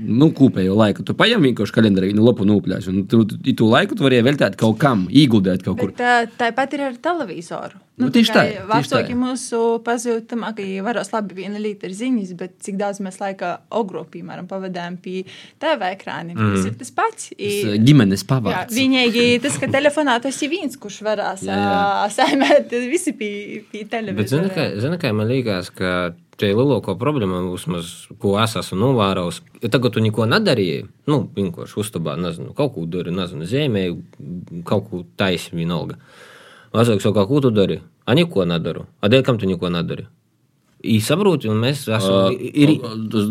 Nu, kopējo laiku. Tu paņem vienkārši kalendārā, nu, lapu nūpļāsi. Un tu, tu, tu laiku tu vari veltīt kaut kam, ieguldīt kaut kur. Bet tā, tāpat ir ar televizoru. Nu, tieši tā, Vecāki mūsu pazūtam, ka varos labi viena līta ir ziņas, bet cik daudz mēs laika ogro, piemēram, pavadām pie TV ekrāniem. Mm. Tas ir tas pats. I, ģimenes pavārds. viņai tas, ka telefonā tas ir viens, kurš varās saimēt visi pie, pie Bet, zini, televizora. kā, zini, kā man liekas, ka tie lielāko problēmu, vismaz, ko es esmu novērojis, ir tagad tu neko nedarīji. Nu, vienkārši uztabā, nezinu, kaut ko dari, nezinu, zemē, kaut ko taisi vienalga. Vecāks saka, ko tu dari? A neko nedaru. A dēļ kam tu neko nedari? Esam. ir,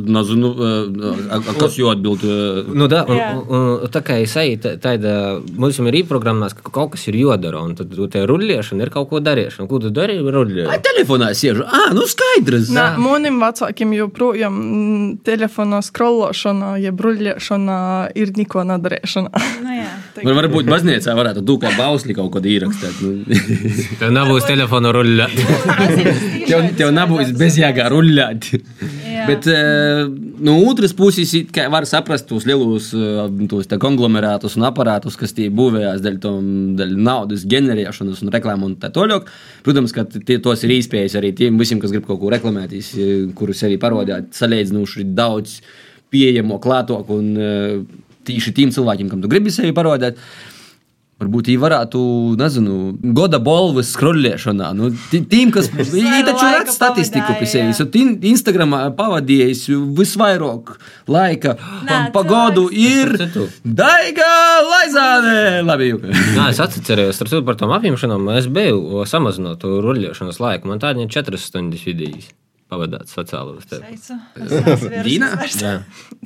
Nezinu, uh, a- a- kas jau atbild. uh, Nu, da, un, un, tā kā es eju, tā- tāda mums ir īprogrammās, ka kaut kas ir jādara, un tad te ruļliešana ir kaut ko darīšana. Ko tu dari? Ai, Ruļļi. telefonā sēžu. Ah, nu skaidrs. Nē, manim vecākiem joprojām mm, telefonā scrollošana, jeb bruļļiešana ir neko nedarīšana. Nu, jā. Var, varbūt baznīcā varētu tu kā bausli kaut ko ierakstīt. Nu. Tev nav būs telefona ruļļa. tev, tev nebūs bezjēgā rullēt. Bet, eh, no otras puses, kā var saprast tos lielos uh, tos konglomerātus un aparātus, kas tie būvējās dēļ, tom, dēļ naudas ģenerēšanas un reklāmu un tā tālāk. Protams, ka tie, tos ir īspējas arī tiem visiem, kas grib kaut ko reklamēties, eh, kurus arī parādīt salīdzinoši daudz pieejamo, klātoku un uh, tīši tiem cilvēkiem, kam tu gribi sevi parādīt. Varbūt viņi varētu, nezinu, goda balvas skrolēšanā. Nu, tiem, kas viņi taču redz statistiku pie sevis. Instagramā pavadījis visvairāk laika Nā, pa godu ir. Daiga Laizāne. Labi, Juka. Jā, es citu, par tām apņemšanām. Es biju samazinot to ruļļošanas laiku. Man tāda ir 4 stundas vidējīs pavadīts sociālos tīklos. Dīna?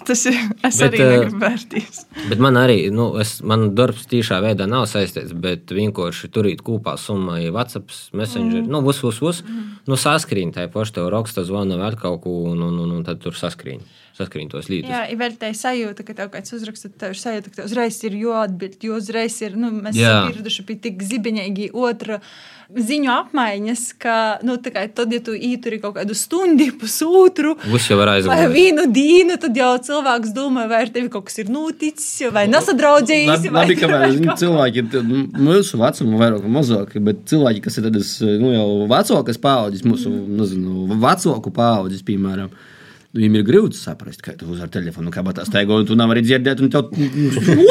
Tas ir. Es Bet, arī eh, negribu vērtīs. Bet man arī, nu, es, man darbs tiešā veidā nav saistīts, bet vienkārši turīt kopā summa, ja WhatsApp, Messenger, mm. nu, vus, vus, vus, nu, saskrīn, tā tev raksta, zvana vēl kaut ko, un, un, un, un tad tur saskrīn, saskrīn tos līdzekļus. Jā, ir vēl tā sajūta, ka tev kāds uzraksta, tev ir sajūta, ka tev uzreiz ir jāatbild, jo uzreiz ir, nu, mēs esam pieraduši pie tik zibeņīgi otra ziņu apmaiņas, ka, nu, tā kā tad, ja tu īturi kaut kādu stundu, pusotru, Vus jau var vai aizgūt. vienu dienu, tad jau cilvēks domā, vai ar tevi kaut kas ir noticis, vai nesadraudzējis. Labi, labi ka vēl zini, cilvēki nu, mūsu vecuma, vairāk vai mazāk, bet cilvēki, kas ir tādas nu, jau vecākas paudzes, mūsu nezinu, vecāku paudzes, piemēram. Nu, Viņam ir grūti saprast, ka tu uzvari telefonu, kā tā steigo, un tu nevari dzirdēt, un tev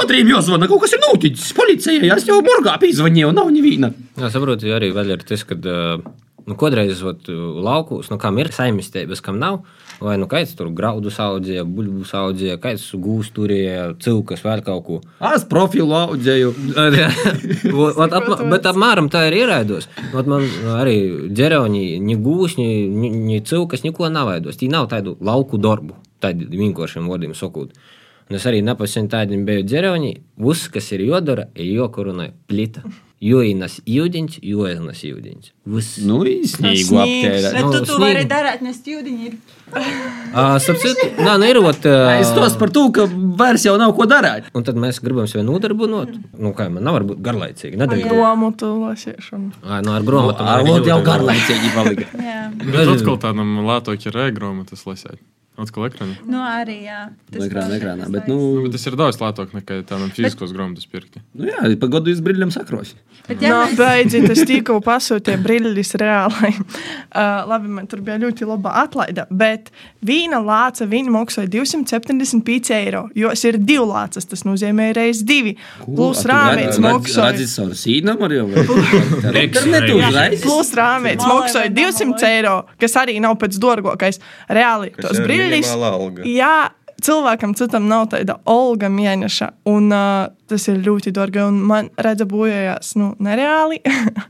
otriem jāzvana, kaut kas ir noticis. Policijai, es jau morgā pīzvanīju, un nav neviena. Jā, saprotu, arī vēl ir tas, ka nu, kodreiz ot, laukos, nu, kam ir saimniecības, kam nav. Vai nu kāds tur graudu audzēja, buļbuļs audzēja, kāds gūs turēja, cilkas vēl kaut ko. Es profilu audzēju. Ot, ot, ap, bet apmēram tā ir ieraidos. Ot, man arī ģeroņi, ni gūs, ni, ni, ni cilkas, neko nav veidos. Tī nav tādu lauku darbu, tādi vienkāršiem vārdiem sakot. Un es arī nepasen tādiem biju ģeroņi. Viss, kas ir jodara, ir jokurunai plita. Jo īnas jūdiņš. Viss. Nu, īstenībā aptērēt. Bet tu to sniegu. vari darīt, nes jūdiņi ir. Citu, nā, nu ir ot. Es tos par to, ka vairs jau nav ko darīt. Un tad mēs gribam sevi nodarbināt. Nu, kā man nav būt garlaicīgi. Nedarīt. Grāmatu lasīšanu. Ā, Nu, ar grāmatu. Ar vod jau garlaicīgi palika. Jā. Bet atkal tādam lētāk ir e-grāmatas lasīt. Atkal ekrānā. Nu, arī, jā. Tas Ekrānā, ekrānā. Bet, Nu, nu, bet tas ir daudz lētāk nekā tādam fiziskos grāmatas pirkti. nu jā, pa godu jūs brīļiem sakrosi. Bet, Jā, no, mēs, beidzot, es tikko pasūtīju brīļus reāli. Uh, labi, man tur bija ļoti laba atlaide. Bet viena lāca viņa maksāja 275 eiro. Jo es ir divi lācas, tas nozīmē reizes divi. Plus rāmīts maksāja. Redzis savu sīnumu arī jau. Internetu uzreiz. Plus rāmīts Malē maksāja vai 200 eiro, kas arī nav pēc dārgākais. Reāli tos brīļus. Alga. Jā, cilvēkam citam nav tāda olga mēneša, un uh, tas ir ļoti dārgi. un Man redza, bojājās nu, nereāli.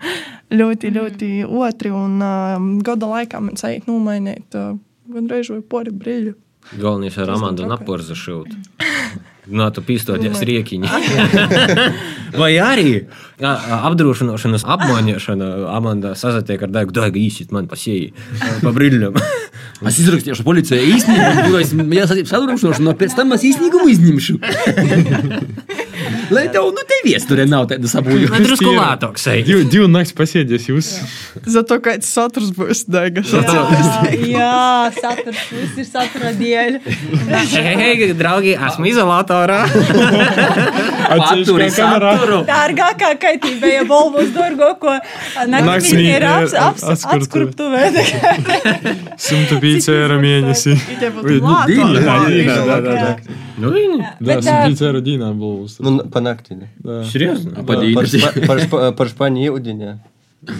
ļoti, ļoti otri, un uh, gada laikā man sajūt nomainīt uh, gandrīz vai pori brīļu. Galvenais ir Amanda Naporza šūt. Nā, tu pīstoties riekiņi. Vai arī apdrošināšanas apmaiņošana Amanda sazatiek ar Daigu, Daigu īsit man pasieji pa brīļam. Es izrakstīšu policijai īstenībā, jo es sadurumšanu, no pēc tam es īstenīgumu izņemšu. Lai tev, nu, te viesturē nav tāda Man sabūļu. drusku lētāks. ej. Divu, divu naktis pasēdies jūs. Zato kāds saturs būs daigas. jā, jā, saturs, viss ir satura dēļ. Hei, hei, draugi, esmu izolatorā. Paturi saturu. Dārgākā kaitība, ja Volvos dārgo, ko naktsmītne ir aps, aps, Atskurtu. atskurptuvē. 105 eiro mēnesī. dīna, Jā, dīnā, da, da, da. Nu, viņi. Да, Bet, ā, 105 eiro dīnā būs. Nu, pa nakti. ne? Seriozni? Par, spa, par, spa, par Spāņu jūdiņā.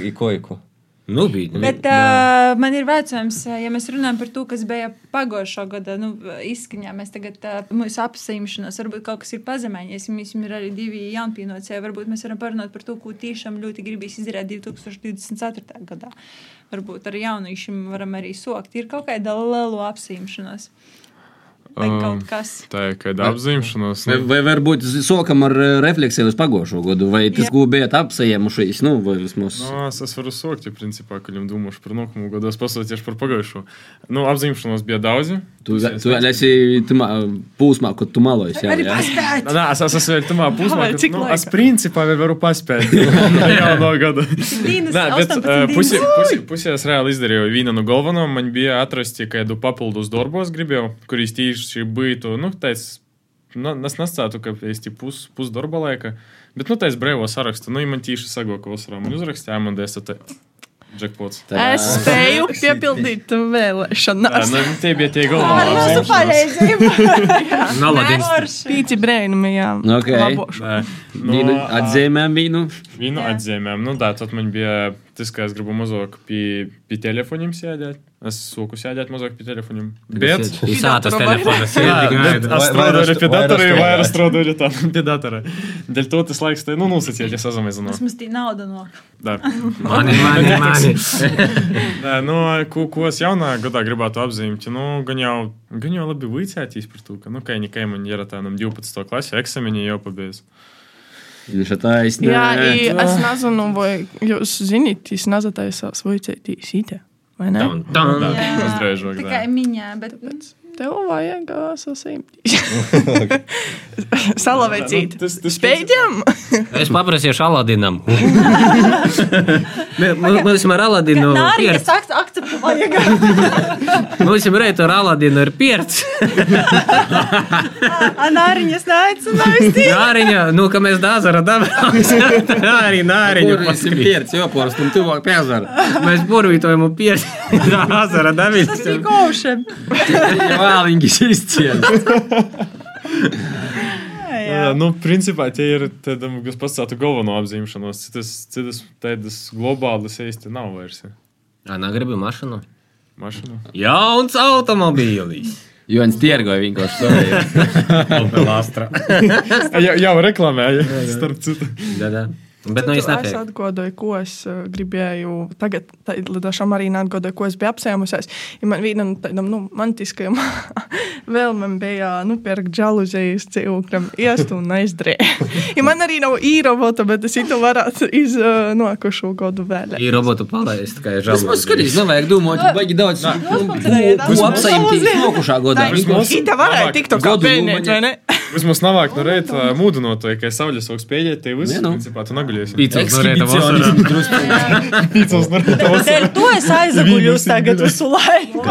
I koiku. Nu, bija. Bet uh, man ir vecums, ā, ja mēs runājam par to, kas bija pagājušā gada nu, izskaņā. Mēs tagad uh, mūsu apsaimšanos, varbūt kaut kas ir pazemējies. Mums ir arī divi jaunpienācēji. Varbūt mēs varam parunāt par to, ko tiešām ļoti gribīs izdarīt 2024. gadā. Varbūt ar jauniešiem varam arī sokt. Ir kaut kāda liela apsaimšanās. Vai Ā, kaut kas. Tā ir kāda apzīmēšanās. Vai, vai varbūt sākam ar eh, refleksiju uz pagājušo gadu, vai tas, ko bijat apsēmušies, nu, vai vismaz. Nu, es, es varu sākt, ja principā, kad jau domāšu par nākamo gadu, es pasūtīšu par pagājušo. Nu, apzīmēšanos bija daudzi. Tu, tu vēl esi tamā pūsmā, kad tu malojies. Jā, jā. paspēt. Nē, es es esmu vēl tamā pusmā, Ai, ka cik nu, laika? es principā vēl varu paspēt. Jā, no gada. Dīnas Nē, bet 18 uh, pusi, dīnas. pusi, pusi es reāli izdarīju vienu no galvenajām. Man bija atrasti kādu papildus darbos, gribēju, kurīs tieši būtu, nu, tāds, nu, es nestātu, ka es tik pus, pusdarba laika, bet, nu, tāds brīvo sarakstu, nu, ja man tieši sago, ka vasarā man uzrakstīja, man dēsta te jackpots. Es spēju piepildīt vēlēšanas. nu, tie bija tie Ar galvenie. mūsu palīdzību. Naladins. Pīci brēnumi, jā. Ok. Labošu. Nē, Vīnu nu, atzīmēm vīnu. Vīnu atzīmēm. Nu, tā, tad man bija tas, ka es gribu mazāk pie, pie telefoniem sēdēt. Es sūku sēdēt mazāk pie telefoniem. Bet, Visātas telefonas Jā, ir bet tikai. es strādāju arī pie Vairāk datora, strādāju. vai strādāju arī tā, pie datora. Dēļ to tas laiks, tai, nu, nosacīt, ja sazamazinu. Tas mums tī nauda no. Tā. Mani, mani, mani. Nē, nu, ko, ko es jaunā gadā gribētu apzīmēt, nu, gan jau, gan jau labi vicētīs par to, ka, nu, kai Viņš ir taisnība. Jā, i es nezinu, vai jūs zināt, jūs nezināties savus vajadzētīs īte, vai ne? Tam. Tā, uzreižāk, Tikai tā. miņā, bet Tev vajag sasīmtīs. Salavecīt. Nu, tas- tas- Spēļam! Es paprasīšu Aladinam. Mē- mu- Mums ir Aladinu Nārija pierts. saka, akceptu vajag. Mums ir reitu ar Aladinu ir pierts. Nāriņas neaicinājusi. Nāriņa, nu, ka mēs dāzara dabām. Arī nāriņu. Tur esam pierci, jo porstam tuvāk piezara. Mēs burvītojam un pierts. Dāzara dabīs. Tas bija košiem. Vēlīgis izciet. Jā, nu, principā tie ir tādi, kas pastātu galveno apzīmēšanos. Citas, citas tādas globālas īsti nav vairs. ja. Ana gribi mašīnu. Mašīnu. Jauns automobīlis. Jo viņš tirgoja vienkārši to. Opel Astra. Jā, jau reklamēja, starp citu. Da, da. Bet nu es es nepieku. atgādāju, ko es uh, gribēju. Tagad, lidošam arī neatgādāju, ko es biju apsēmusies. Ja man viena no tādām nu, mantiskajām vēlmēm bija nu, pērkt džaluzijas cilvēkam, iest un aizdarīt. Ja man arī nav īrobota, bet es to varētu iz uh, nākošo gadu vēl. Ir robotu palaist, kā ir Tas man žēl. skatīs, nevajag domāt, baigi daudz. Ko apsaimtīs nokušā godā? Ita varētu tikt to kā gadu pēnēt, vai ne? Vismaz navāk no reita mūdinotoja, ka saules augsts pēdējā, te viss, nu. principā, tu neguļies. Pīcis no rīta vasarā. Pīcels no reita vasarā. Dēļ to es aizaguļos tagad visu laiku.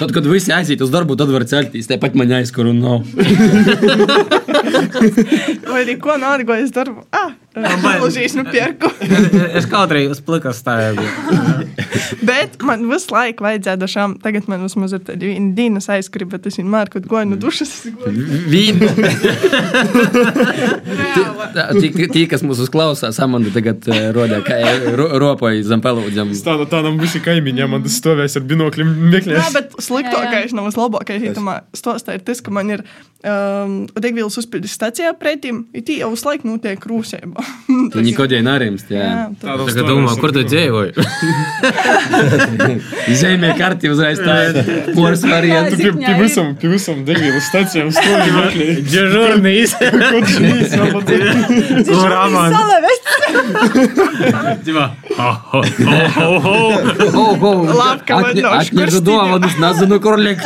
Tad, kad visi aiziet uz darbu, tad var celties. Tāpat man jāizkur un nav. Vai arī ko nārgojas darbu? Ah, džaluzijas nu pērku. Es kaut arī uz plikas stāvu. Bet man visu laiku vajadzēja šām, tagad man vismaz ir tāda viena dienas aizskriba, bet es vienmēr, kad goju no dušas. Vīna. Tie, kas mūs uzklausās, Amanda tagad eh, rodē, kā ro, ropoja zem pelūdzam. Tāda tādam visi kaimiņiem, man tas stāvēs ar binokļiem Jā, meklēs. bet sliktākais, nav labākais īstenībā stostā ir tas, ka man ir um, degvielas uzpildes stacijā pretim, ir tie jau uz laiku notiek rūsēba. Viņi kodēļ nerimst, jā. Jā, tad- Tagad domā, kur tu dzīvoji? Zemē karti uzreiz tā ir poras variants. Tu pie, visam, pie visam degvielas stacijām stāvi meklē. Džurnīs. Kur aman? Ģimā. Ho, ho, Labi, ka Atņemtu dāvanas, nezinu, kur likt.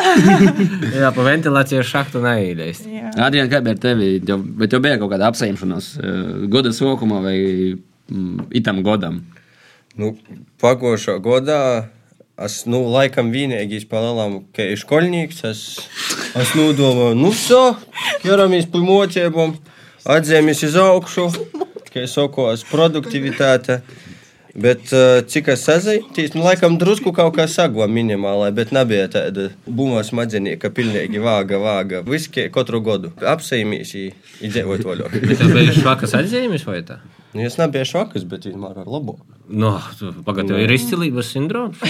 Jā, pa ventilācijas šahtu neīdēs. Jā. Adrian, kā bija ar tevi? Tev, bet tev bija kaut kāda apsaimšanās eh, gada sākumā vai mm, itam godam? Nu, pagošo godā es, nu, laikam vienīgais palielam, ka ir skolnieks. Es, es nodomāju, nu, so, ķeramies pie mocībām, atzīmies uz augšu, kā es sakos, produktivitāte. Bet eh, cik es sazaitīs, nu, laikam drusku kaut kā sago minimālai, bet nebija tāda bumba smadzenī, ka pilnīgi vāga, vāga. Viski katru godu apseimīs, iedzēvot vaļok. Bet tev bija švakas atzīmes vai tā? Nu, es nebiju švakas, bet vienmēr ar labo. No, pagad, tev ir izcilības sindroms?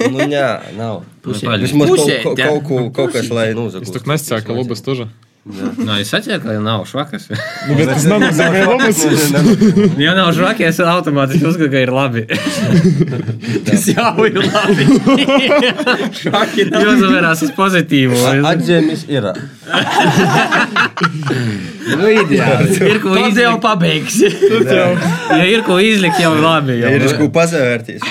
nu, jā, nav. Nu, Pusē. Vismaz kaut, kaut, kaut, kaut kas, lai nozagūst. Es tik nescēju, ka lobas tuža. Nē, es saprotu, ka nav švakas. Nu, bet tas nenozīmē labas. Ja nav švakas, tad automātiski uzskata, ka ir labi. Tas jau ir labi. Švaki nav. Jo zavērās uz pozitīvu. Atzīmes ir. Nu, ideāli. Ir ko Tad jau izlikt. pabeigsi. Ja ir ko izlikt, jau labi. Jau. Ir ko pasavērties.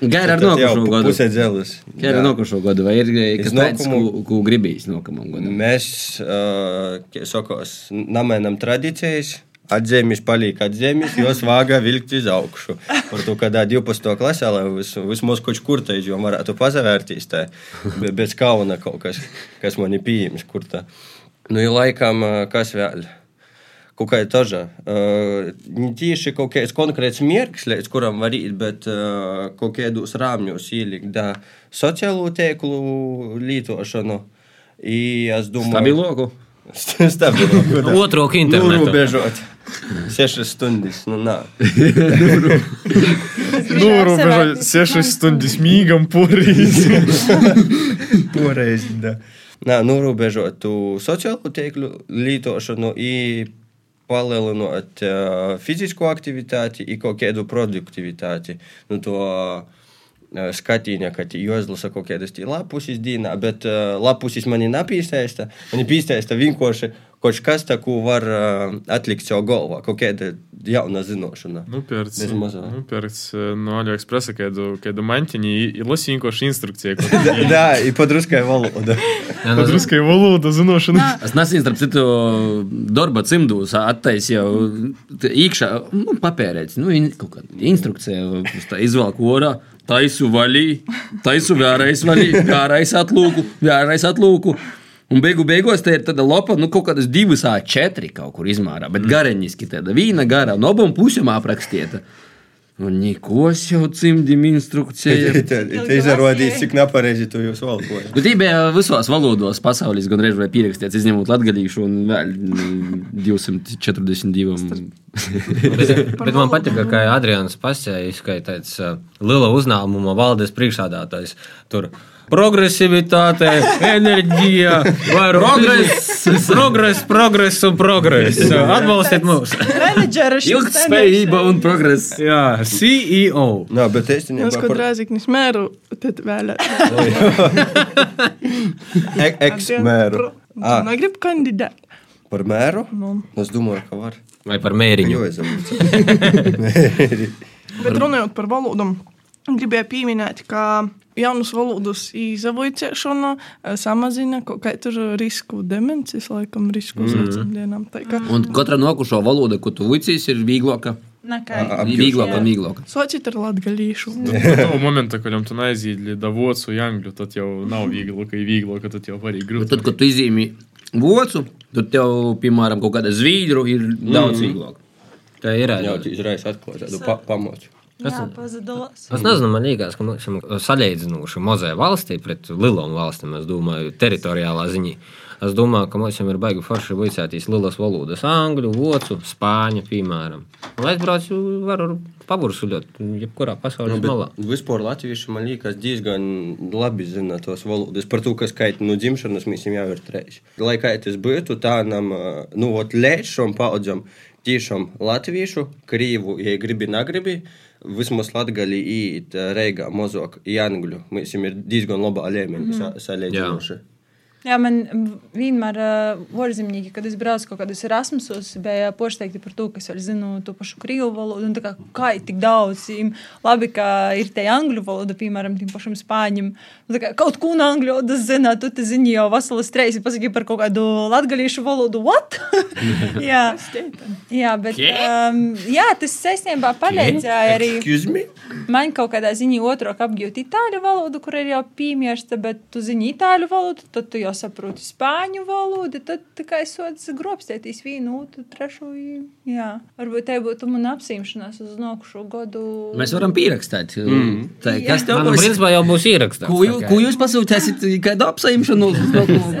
Gaira ar nokušo gadu. Pusē dzelus. Gaira ar nokušo gadu. Vai ir kas tāds, ko, ko gribīs nokamam gadam? Mēs, uh, sakos, namainam tradīcijas. Atzīmes paliek atzīmes, jos vāga vilkt uz augšu. Par to, kādā 12. klasē, lai vis, vismaz kaut kur tā jau varētu pasavērties, tā be- bez kauna kaut kas, kas man ir pieejams, kur tā. Nu, ir laikam, ā, kas vēl? Kaut kā tāda. Uh, ne tieši kaut kāds konkrēts mērķis, līdz kuram var iet, bet uh, kaut kādos rāmjos ielikt da sociālo tīklu lietošanu. I, es domāju, Stabiloku. Stabiloku. da. Otro internetu. Norobežot. Sešas stundas. Nu, nā. Nu, robeža 6 stundas mīgam porīs. Toreiz, da. Nā, norobežot tu sociālo tīklu lietošanu palielinot uh, fizisko aktivitāti kaut kādu produktivitāti. Nu, to skatīņa, ka jāizlasa kaut kādas tī lapusis dīnā, bet uh, lapusis man ir napīstēsta. Man ir pīstēsta vienkārši kaut kas, tā, ko var uh, atlikt sev galvā, kaut kāda jauna zinošana. Nu, pēc, mazā. nu, pēc no AliExpressa kādu, kādu mantiņu lasīju vienkārši instrukciju. Jā, ir padruskai valoda. Jā, nu, Padruskai valoda zināšana. Es nesen, starp citu, darba cimdus attaisīju iekšā, nu, papērēts, nu, in, kaut kāda instrukcija, izvelku orā, taisu vaļī, taisu vērais vaļī, vērais atlūku, vērais atlūku. Un beigu beigās tā ir tāda lapa, nu, kaut kādas divas A4 kaut kur izmērā, bet gareņiski tāda vīna gara, no abām pusēm aprakstīta. Un nikos jau cimdim instrukcija. Tā izrādījās, cik nepareizi tu jūs valkojat. Nu, tī bija visos valodos pasaules, gan reizē pierakstīts, izņemot latviešu un vēl mm, 242. Bet, bet man patīk, ka Adrians tāds uh, liela uzņēmuma valdes priekšsādātājs tur. Progresivitāte, enerģija, progress, progress, progress un progress. Atbalstiet šis Ilgtspējība un progress. Jā, CEO. Nā, bet es Es īstenībā kaut par rāziknis mēru, tad vēl. ek- eks-mēru. Ah. Negribu kandidēt. Par mēru? Nu. Es domāju, ka var. Vai par mēriņu? Es domāju. Bet runājot par valodām, gribēju pieminēt, ka jaunas valodas izavoicēšana eh, samazina kaut kādu risku demencijas, laikam, risku uz vecām dienām. Tā kā Un katra nokušo valoda, ko tu vicīs, ir vieglāka. Nekā. Vieglāka un vieglāka. Societ ar latgalīšu. Того момента, коли tu neaiziet до Vācu, Angļu, tad jau nav viegli, ka ir viegli, ka tad jau var arī Bet grūti. tad, kad tu izīmi vocu, tad tev, piemēram, kaut kāda zvīdru ir daudz vieglāk. Tā ir Jā, arī. tu izraisi atklāt tādu pa pazudulās. Es nezinu, man liekas, ka mēs esam salīdzinoši mazai valstī pret lielām valstīm. Es domāju, teritoriālā ziņā. Es domāju, ka mums ir baigi forši vicētīs lielas valodas, angļu, vācu, spāņu, piemēram. Lai es braucu, varu pabursuļot, jebkurā pasaules malā. Vispār latvieši man liekas diezgan labi zina tos valodas. Par to, kas kaita no dzimšanas, mēs jau ir trešais. Lai kā tas būtu, tā nam, nu, ot, šim paudzam tiešām latviešu, krīvu, ja gribi, negribi. Vismaz Latvijā īet Reigā, mazāk, Jāngļu. Mēs jau ir diezgan labā līmenī sa salīdzinoši. Jā, man vienmēr uh, ārzemnieki, kad es braucu kaut kādus Erasmusos, bija pošteikti par to, ka es arī zinu to pašu krievu valodu. Un tā kā, kā ir tik daudz, im, labi, ka ir te angļu valoda, piemēram, tiem pašam spāņiem. Tā kā, kaut ko no angļu valodas zina, tu te zini jau vasaras reisi, pasaki par kaut kādu latgalīšu valodu. What? jā. jā, bet um, jā, tas saistībā palīdzēja arī. Excuse me? Man kaut kādā ziņā otru apgūt itāļu valodu, kur ir jau piemērsta, bet tu zini itāļu valodu, tad tu jau saproti spāņu valodu, tad es sodu grobstētīs vienu, otru, trešo. Jā, varbūt te būtu mana apsīmšanās uz nākušo gadu. Mēs varam pierakstīt. Mm. Tā, kas tev Man, nu, principā, jau būs ierakstīts. Ko, jū, ko jūs pasūtīsiet? Kādu apsaimšanu?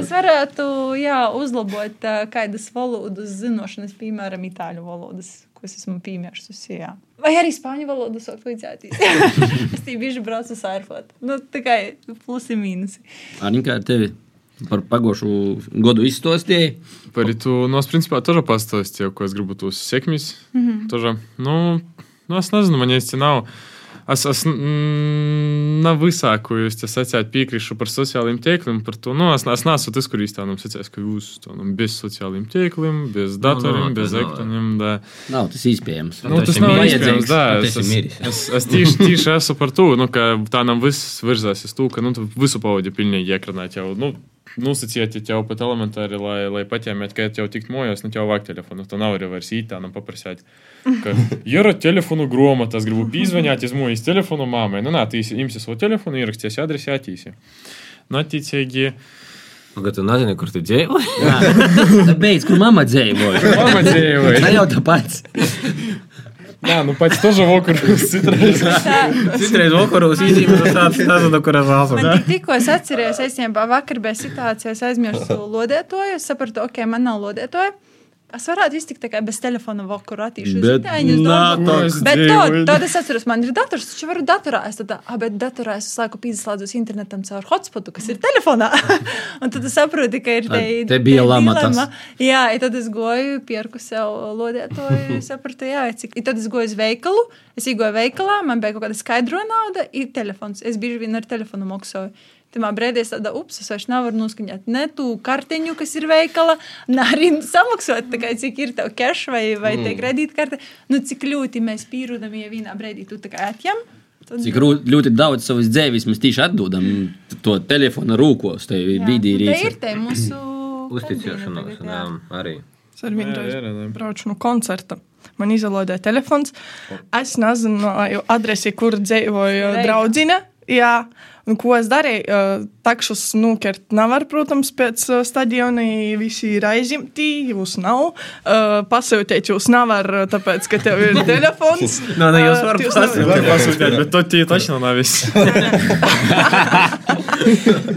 Es varētu jā, uzlabot uh, kādas valodas zināšanas, piemēram, itāļu valodas, ko es esmu piemērsusi. Jā. Vai arī spāņu valodu sākt līdzētīs. es tī bieži braucu sārfot. Nu, tikai plusi mīnusi. Aņa, kā ar tevi? Par pagošu gadu izstāstīju. Par to no nu, es principā arī pastāstīju, ko es gribu tos sekmes. Mm -hmm. nu, nu, es nezinu, man īsti nav. Es, es mm, nav visākojis, tas atsākt piekrišu par sociālajiem tīkliem, par to, nu, es, es neesmu tas, kur īstenībā nu, sacījis, ka jūs to nu, bez sociālajiem tīkliem, bez nu, datoriem, no, no, bez ekraniem. Da. Nav tas iespējams. Nu, tas nav iespējams, da. Es, es, es, es tieši, tieši esmu par to, nu, ka tā nam viss virzās uz to, ka nu, visu paudi pilnīgi ekranēt jau. Nu, Nosacījāt jau pat elementāri, lai, lai paņemtu, ka jau tik mojos, nu jau vāk telefonu. To nav arī vairs ītā, nam paprasīt. Ka, ja ir telefonu grāmata, es gribu pīzvanīt, es mūju telefonu māmai. Nu, nā, tīsi, imsi savu telefonu, ieraksties adresi, attīsi. Nu, attiecīgi, Pagad, tu nezini, kur tu dzīvo? Tā beidz, kur mamma dzīvoja. mamma dzīvoja. Tā jau tāpats. Jā, nu pats to žokurus citreiz. citreiz vokurus izņemot tādu tādu, no kuras esmu. Man tikko es atceries, es jau vakar bija situācija, es aizmirsu lodētoju, es sapratu, ok, man nav lodētoju. Es varētu iztikt tikai bez telefona. Bet nā, tāds Bet to, tad es atceros, man ir dators, taču varu datorā. Es tad, ah, bet datorā es laiku pieslēdzos internetam caur hotspotu, kas ir telefonā. un tad es saprotu, ka ir te, te bija lama tas. dilemma. Jā, i tad es goju, pierku sev lodētoju, sapratu, jā, cik. I tad es goju uz veikalu, es iegāju veikalā, man bija kaut kāda skaidro nauda, ir telefons. Es bieži vien ar telefonu maksoju. Tajā brīdī es tādu ups, es vairs nevaru noskaņot ne tu kartiņu, kas ir veikala, ne arī samaksāt, tā kā cik ir tev cash vai, vai mm. te kredītkarte. Nu, cik ļoti mēs pīrūdam, ja vienā brīdī tu tā atjam. Tad, Cik rū- ļoti daudz savas dzīves mēs tieši atdodam to telefonu rūkos, te jā, vidī nu, te ir te mūsu jā, arī. Es ar viņu Jā, jā, jā. reizi braucu no koncerta. Man izolēja telefons. Es nezināju adresi, kur dzīvoja draudzene. Jā, un ko es darīju? Takšus nokert nevar, protams, pēc stadiona. Visi ir aizimti, jūs nav. Pasūtīt jūs nevar, tāpēc, ka tev ir telefons. Nā, nē, jūs varat pasūtīt. pasūtīt, bet to tie taču nav viss.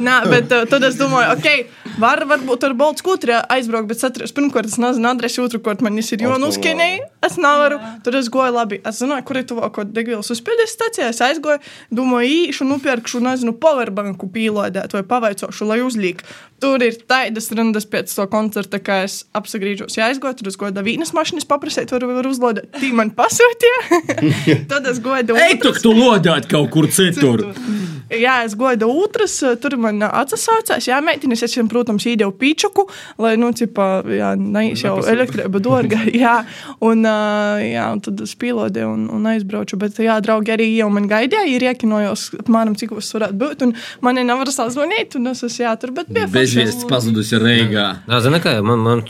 Nē, bet tad es domāju, ok, var, varbūt ar Baltu skūtri aizbraukt, bet satries, pirmkārt, es nezinu adresi, otrkārt, man ir jānuskenēja. Es nevaru, tad es goju labi. Es zināju, kur ir tuvāko degvielas uzpildes stācijā. Es aizgoju, domāju, īšu, nupirkšu, nezinu, powerbanku pīlādēt vai pavaicošu, lai uzliek. Tur ir tādas rindas pēc to koncerta, ka es apsagrīžos. Ja aizgoju, tad es goju davīnas mašīnas paprasīt, var, var uzlādēt. Tī man pasūtīja. tad es goju Ej, tu, tu lodāt kaut kur citur! Jā, es goju otras, tur man atsasācās. Jā, meitinis, es viņam, protams, īdevu pīčuku, lai, nu, cipā, jā, neīs jau elektrība dārga. Jā, un, jā, un tad es pīlodēju un, un aizbraucu. Bet, jā, draugi arī jau man gaidīja, ir iekinojos, apmēram, cik tas varētu būt. Un man nevar sazvanīt, un es esmu jā, tur, bet bija Bezviests pazudusi Reigā. Nā, zini, kā man, man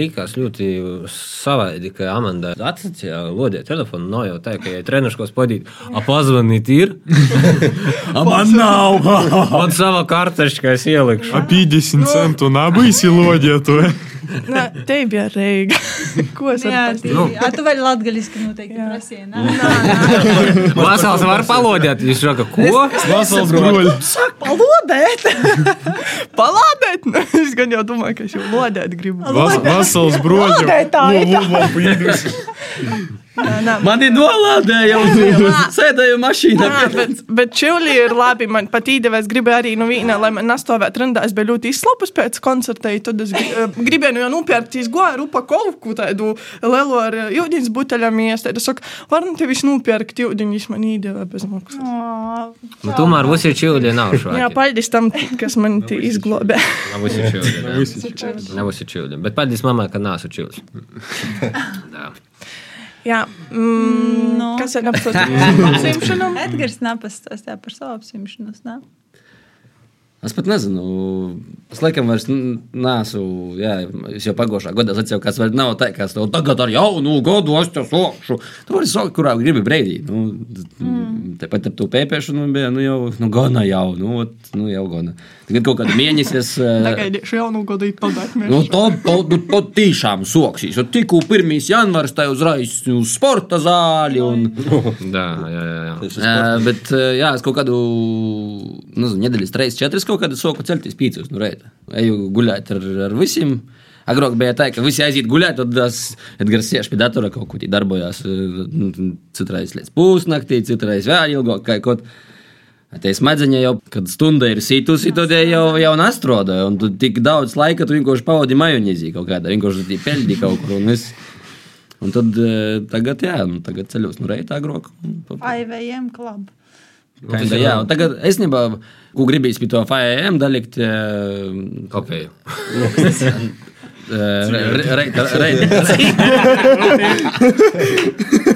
liekas ļoti savaidi, ka Amanda atsacīja lodē telefonu. Nav jau tā, ka, ja treniškos padīt, apazvanīt ir. A man nav! Man sava karteša, ka es ielikšu. A 50 Сенту на бы село то. Nē, te bija reiga. Ko es tī, Nu. a, tu vari latgaliski noteikti prasīja. nē? Vasals var palodēt. Viņš saka, ko? Vasals broļi. palādēt? palādēt? Nu, es gan jau domāju, ka es jau lodēt gribu. Vas, vasals broļi. Lodētāji. Man ir nolādēja, sēdēju mašīnā. Jā, bet, bet čūli ir labi. Man pat īstenībā es gribēju arī no vīna, lai man nestāvētu rindā. Es biju ļoti izslopus pēc koncerta. Tad es gri- gribēju jau nopirkt izgoju upakovku, tādu lielu ar eh, ūdens buteļiem. Es teicu, saku, varam te visu nopirkt ūdeņus man īstenībā bez maksas. Nu, tomēr visi ir čūļi, nav šo. Jā, paldies tam, kas man te izglābē. Nav visi čūļi. Nav visi čūļi. Bet paldies mammai, ka nāsu čūļi. Jā. Mm, No. kas ir apsvērts? Edgars nepastāstīja par savu apsimšanos. nē? Es pat nezinu, es laikam vairs n- neesmu. Jā, es jau pagājušā gadā atceros, kas vēl nav tā, ka es tev tagad ar jaunu gadu es te sokšu. Tu vari sokt, kurā gribi brīdī. Nu, mm. Tepat ar to pēpēšanu bija, nu jau, nu, gana jau, nu, nu jau gana. Tagad kaut kāda mēnesis. eh, Tagad jau nu gadu ir paldāk. Nu, to, to, nu, to tiešām soksīs. Jo tikko 1. janvārs tā uzreiz uz sporta zāli. Un, Jā, jā, jā. jā. Uh, bet, uh, jā, es kaut kādu nezinu, nedēļas, reizes, četras kaut kādu soku celties pīcis no rīta. Eju guļāt ar, ar visiem. Agrāk bija tā, ka visi aiziet gulēt, tad es Edgars sēž pie datora kaut tādu darbojās. uh, Citreiz līdz pusnaktī, citreiz vēl ilgāk. kaut. Tā smadzeņa jau, kad stunda ir situsi, tad jau, jau nastroda. Un tu tik daudz laika tu vienkārši pavadi majonīzī kaut kādā, vienkārši tu peļģi kaut kur. Un, viss. un tad eh, tagad, jā, nu, tagad ceļos no reita agrāk. IVM klubu. Kinda, jā, un tagad es nebā, ko gribīs pie to FAM dalikt. eh, Kopēju. re- re- Reita, reita,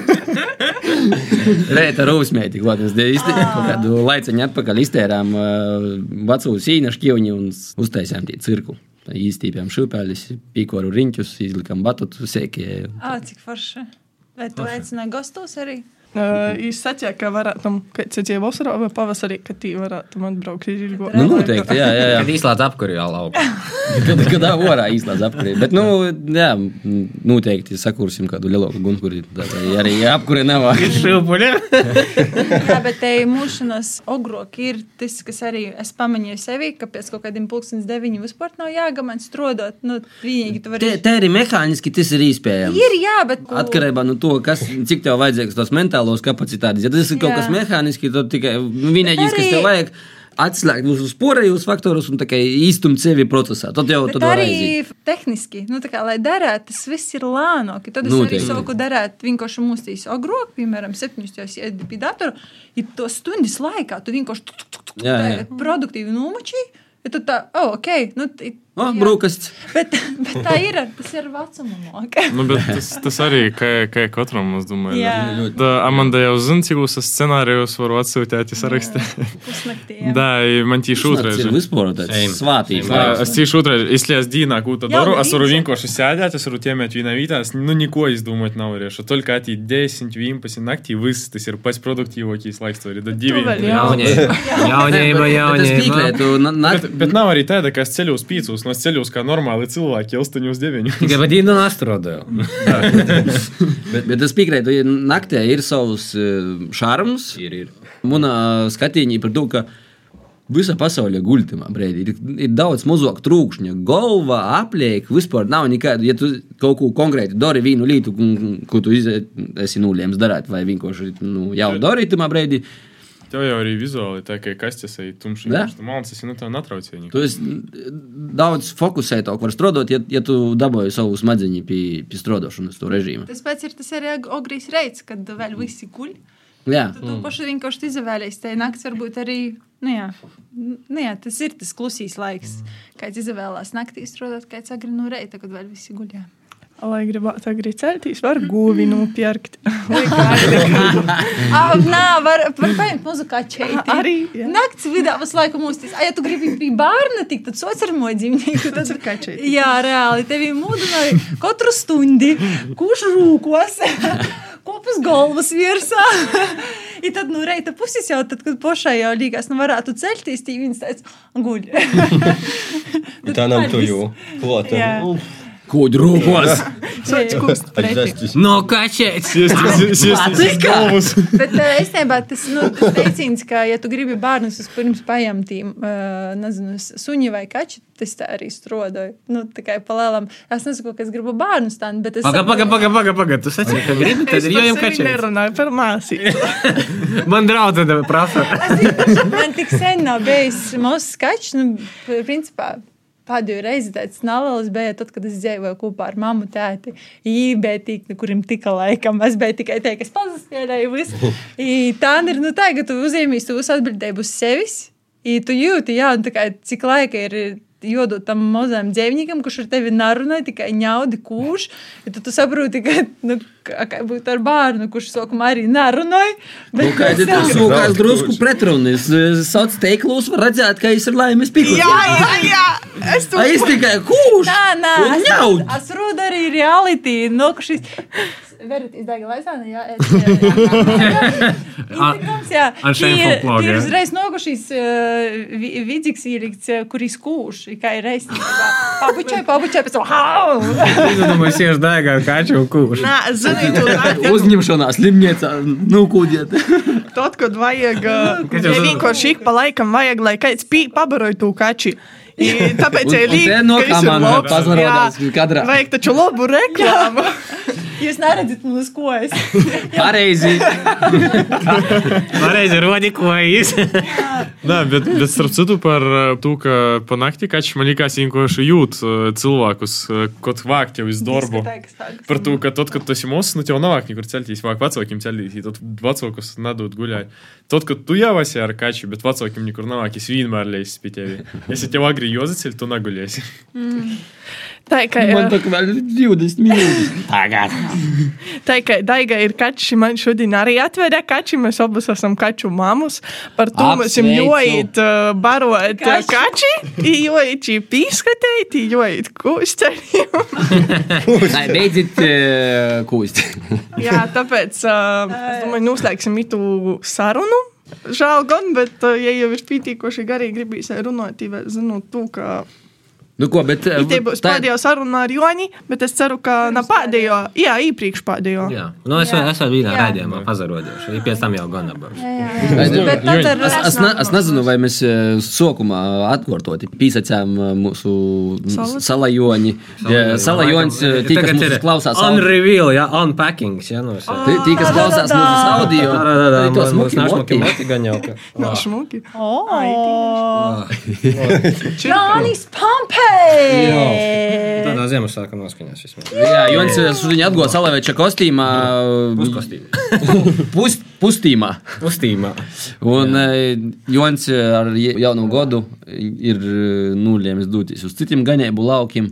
reita rūsmēti, īsti kaut kādu laiciņu atpakaļ iztērām uh, vecu sīna šķievņu un uztaisījām tie cirku. Tā Īstīpjām šūpēļus, pīkoru riņķus, izlikām batutu sēkie. Ah, cik forši. Vai tu aicināji gastos arī? Uh, Jūs sacījāt, ka varētu, kad tas ir vasarā vai pavasarī, ka tī varētu atbraukt uz Rīgā. Nu, noteikti, jā, jā. jā. Kad īslēdz apkuri jau lauka. kad, kad ārā īstenībā apkurē. Bet, nu, jā, noteikti sakursim kādu lielāku gunkuri. Arī apkurē nav. Jā, bet te mūšanas ogrok ir tas, kas arī es pamanīju sevi, ka pēc kaut kādiem pulkstens deviņu vispār nav jāgamant strodot. Nu, vienīgi tu vari. Te, te arī mehāniski tas ir iespējams. Ir, jā, bet. Atkarībā no to, kas, cik tev vajadzīgs tos mentālos kapacitātes. Ja tas ir kaut Jā. kas mehāniski, tad tikai nu, vienīgais, kas arī- tev vajag, atslēgt visus porējus faktorus un īstumt sevi procesā. Tad jau tad var arī aiziet. tehniski, nu, tā kā, lai derētu, tas viss ir lēnāk. Tad es arī Noteikti. saku, derētu vienkārši mūstīs ogrok, piemēram, septiņus jau iedi pie datora. Ja to stundas laikā tu vienkārši produktīvi nomačī, ja tu tā, oh, ok, nu, O, jā. brūkasts. Bet, bet tā ir, ar- tas ir vecumam. Nu, bet tas, tas arī, kā, kā katram, es domāju. Jā. Da, Amanda jau zina, cik uz scenārijus varu atsūtīt, ja sarakstīt. Pusnaktī. jā. Да, и man tieši Tas ir otrreiz. vispār tāds Same. svātīs. Same. Jā, Es tieši otrreiz, если я Дина какую-то Jā, дару, bet es varu viņš- vienkārši sēdēt, es varu tēmēt vienā vietā, es nu neko izdomāt nav varēšu. Только ati 10, 11 naktī, viss tas ir pats produktīvākais laiks, tur ir da 2. vēl Jaunība, jaunība, Tas jaunība. piekrētu. na- na- Bet, bet nav arī tāda, ka es ceļu pīcus, no es ceļu uz kā normāli cilvēki, jau 8 uz 9. Tikai pat īņķi nastrodēju. Bet, bet es piekrītu, ka naktī ir savs eh, šarms. Ir, ir. Manā skatījumā par to, ka visa pasaule guļ tajā brīdī. Ir, ir daudz mazāk trūkšņa. Galva, apliek, vispār nav nekāda. Ja tu kaut ko konkrēti dari, vienu lietu, ko- tu izē- esi nulēms darīt, vai vienkārši nu, jau dari tajā brīdī, Tev jau arī vizuāli tā, ka kastes ir tumšs. Jā. Tu mācies, nu tev netraucē. tu daudz fokusētāk var strādāt, ja, ja tu dabūji savu smadzeņu pie, pie strādāšanas to režīmu. Tas pats ir tas arī ogrīs reids, kad vēl visi guļ. Jā. Tad tu pašu vienkārši izvēlējies. Tā naktis varbūt arī. Nu jā, nu jā, tas ir tas klusīs laiks. Kāds izvēlās naktī strādāt, kāds agri no reita, kad vēl visi guļ. Lai gribētu agrīt celties, var guvi nopirkt. Ah, nā, var, var paņemt muzu kačeiti. Arī, jā. Nakts vidā visu laiku mūsties. Ah, ja tu gribi pie bērna tikt, tad sots ar moju dzīvnieku. Tas ir kačeiti. Jā, reāli. Tevi mūdināja katru stundi, kurš rūkos, kopus galvas virsā. I tad, nu, reita puses jau, tad, kad pošai jau līgās, nu, varētu celties, tī viens tāds guļ. Tā nav tu jau. Klota. Jā. Kuģi rūpos! Sots kust pretī. No kačēts! Galvas. Bet īstenībā tas nu, tas teiciens, ka, ja tu gribi bērnus vispirms paņemt, uh, nezinu, suņi vai kači, tas tā arī strodoja. Nu, tikai palēlam. Es nesaku, ka es gribu bērnus tādu, bet es. Paga, paga, paga, paga, paga. Tu sacīki, ka gribi, tad ir jojam kačēts. nerunāju par māsī. Man draudze tev prasa. Man tik sen nav bijis mazs skačs, nu, principā. Pēdējo reizi tāds neliels bija tad, kad es dzīvoju kopā ar mammu tēti. Viņa bija tik, kurim tika laikam. Es biju tikai te, kas. I Tā ir, nu tā, ka tu uzņēmies to visu atbildību uz sevis. I tu jūti, jā, un tā kā cik laika ir jodot tam mazam dzīvniekam, kurš ar tevi nerunā, tikai ņaudi kūš. Ja tad tu saproti, ka, nu, kā, būtu ar bērnu, kurš sākumā arī nerunāja. Nu, Kāda ir tā sūkās drusku pretrunis? Sauc teiklus, var redzēt, ka es ir laimes pīklis. Jā, jā, jā. Es to A, Es tikai kūš! Nā, nā, es, es rūdu arī reality. Nu, ka šis verat izdega laisāna, jā. es- jā, ir- ir uzreiz nogušīs vidzīgs ielikts, uh, kuris kūš, kā ir reizes. Pabučai, pabučai, pēc tam, hau! Es domāju, sieši dēgā kaču un kūšu. Nē, zini, tu nakti, Uzņemšanās slimnīcā, nu, kūdiet. tad, kad vajag, uh, Kad ja vienkārši ik pa laikam vajag, lai kāds pabaroja to kači. I Tāpēc Un- ir un te līnija, no kā man pazarodās kadrā. Vajag taču labu reklāmu. Jūs neredzat mūsu kojas. Pareizi. Pareizi, rodi kojas. Nē, bet, bet starp citu par uh, to, ka pa naktī kaķis man liekas, vienkārši jūt uh, cilvēkus, uh, kaut vākt jau iz darbu. Par to, ka tad, kad tu esi mūsu, nu, tev nav niekur celties, vāk vecākiem celties, tad vecākus nedod guļai. Tad, kad tu jau esi ar kaķu, bet vecākiem nekur nav, es vienmēr leisi pie tevi. Ja es tev agri jozacēlu, tu neguļēsi. Tā kā, Man tā kā vēl 20 minūtes. Tagad. tā kā Daiga ir kači, man šodien arī atveda kači. Mēs abas esam kaču mamus. Par to mēs jums jojīt, barot Kači. jojīt šī pīskatēt, jojīt kūsteļiem. Nē, beidzit kūst. Jā, tāpēc es domāju, noslēgsim itu sarunu. Žēl gan, bet, uh, ja jau ir pietiekoši garīgi gribīs runāt, tad zinot to, ka Nu, ko, bet. eh, Tie būs tā- pēdējā saruna ar Joni, bet es ceru, ka ne pēdējo, jā, iepriekš pēdējo. Jā, nu es, vēl- es vēl vienā raidījumā pazarodīšu. Ir pēc tam jau gan abas. Bet tad ar Es, es, ne, es nezinu, vai mēs eh, sākumā atkārtoti pīsacām eh, mūsu. Salajoņs, eh, tie, kas mūs klausās. On audio- reveal, jā, on packing. Jā, nu, tie, kas klausās mūsu audio, to mums smuki moti. moti gan jau. No, šmuki. Jānis Pampē! Tādā Ziemassvētku noskaņās vismaz. Jā, Jons eh, šodien atguva Salaveča kostīmā. Puskostīm. Pus, pustīmā. Pustīmā. Un eh, Jons eh, ar jaunu gadu ir eh, nulēmis doties uz citiem ganēbu laukiem.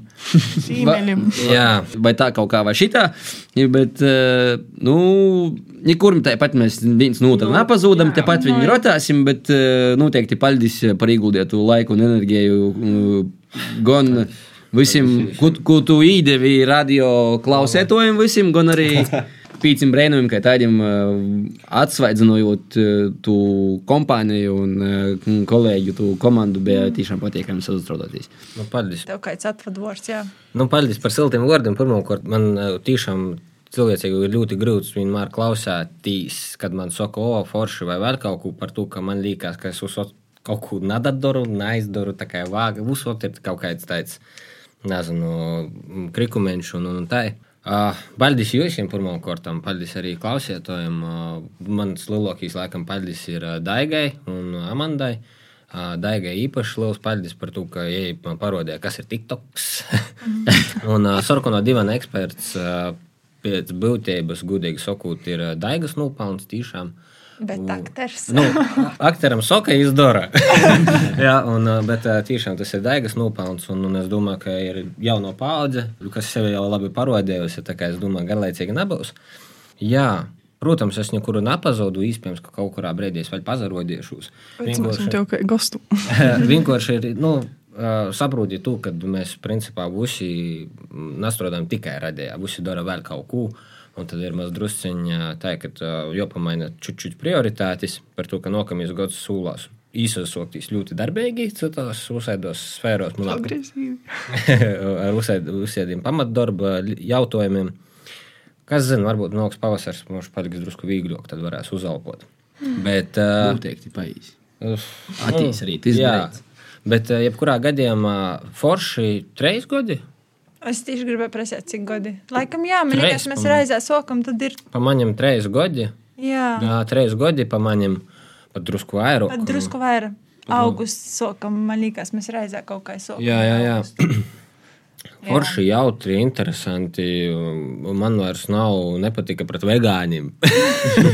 Sīmeļiem. Jā. Vai tā kaut kā vai šitā, bet, eh, nu, nekur tāpat mēs viens no otra nepazūdam, tāpat viņi rotāsim, bet noteikti paldies par ieguldītu laiku un enerģiju eh, gan visiem, ko, ko tu īdevi radio klausētojiem visiem, gan arī pīcim brēnumiem, kā tādiem eh, atsvaidzinojot eh, tu kompāniju un eh, kolēģu, tu komandu, bija tiešām patīkami sadarboties. Nu, paldies. Tev kāds atvadvārds, jā. Nu, paldies par siltiem vārdiem. Pirmkārt, man tiešām cilvēcīgi ir ļoti grūti vienmēr klausēties, kad man saka, o, forši vai vēl kaut ko par to, ka man liekas, ka es uzsot kaut ko nedadaru, neizdaru, tā kā vāga. Uzsot ir kaut kāds tāds, nezinu, krikumenš un, un tā. Uh, paldies jums, pirmām kārtām. Paldies arī klausītājiem. Uh, mans lielākais, laikam, paldies ir uh, Daigai un uh, Amandai. Uh, Daigai īpaši liels paldies par to, ka viņi man parodīja, kas ir TikToks. un uh, sarkano divana eksperts uh, pēc būtības, gudīgi sakot, ir uh, Daigas nopelns tiešām. Bet akters. Nu, aktoram soka izdara. Jā, un, uh, bet uh, tiešām tas ir daigas nopelns. Un, un es domāju, ka ir jauno paudze, kas sevi jau labi parodējusi. Tā kā es domāju, garlaicīgi nebūs. Jā. Protams, es nekur nepazudu. Iespējams, ka kaut kurā brīdī es vēl pazarodīšos. Vienkārši tev kā gostu. Vienkārši ir nu, uh, saprotiet, to, ka mēs principā visi nestrādājam tikai radījā, visi dara vēl kaut ko. Un tad ir maz drusciņā tā, ka jāpamaina čučuļ prioritātes par to, ka nākamais gads sūlās. Īsasoktīs ļoti darbīgi, citās uzsēdos sfēros, man Agresīvi. ar uzsēd- uzsēdiem pamatdarba jautājumiem. Kas zina, varbūt nāks pavasaris, mums paliks drusku vieglāk, tad varēs uzalpot. Bet, uh, Noteikti paīs. Atīs arī, tas jā. darīts. Bet, jebkurā gadījumā, forši trīs gadi. Es tieši gribēju prasīt, cik gadi. Laikam, jā, man liekas, mēs reizē sokam, tad ir. Pamaņem trīs gadi. Jā, Jā, trīs gadi pamaņem pat drusku vairāk. pat drusku vairāk. Augusts sokam, man liekas, mēs reizē kaut kā sokam. Jā, jā, jā. Forši, jautri, interesanti. Man vairs nav nepatika pret vegāņiem.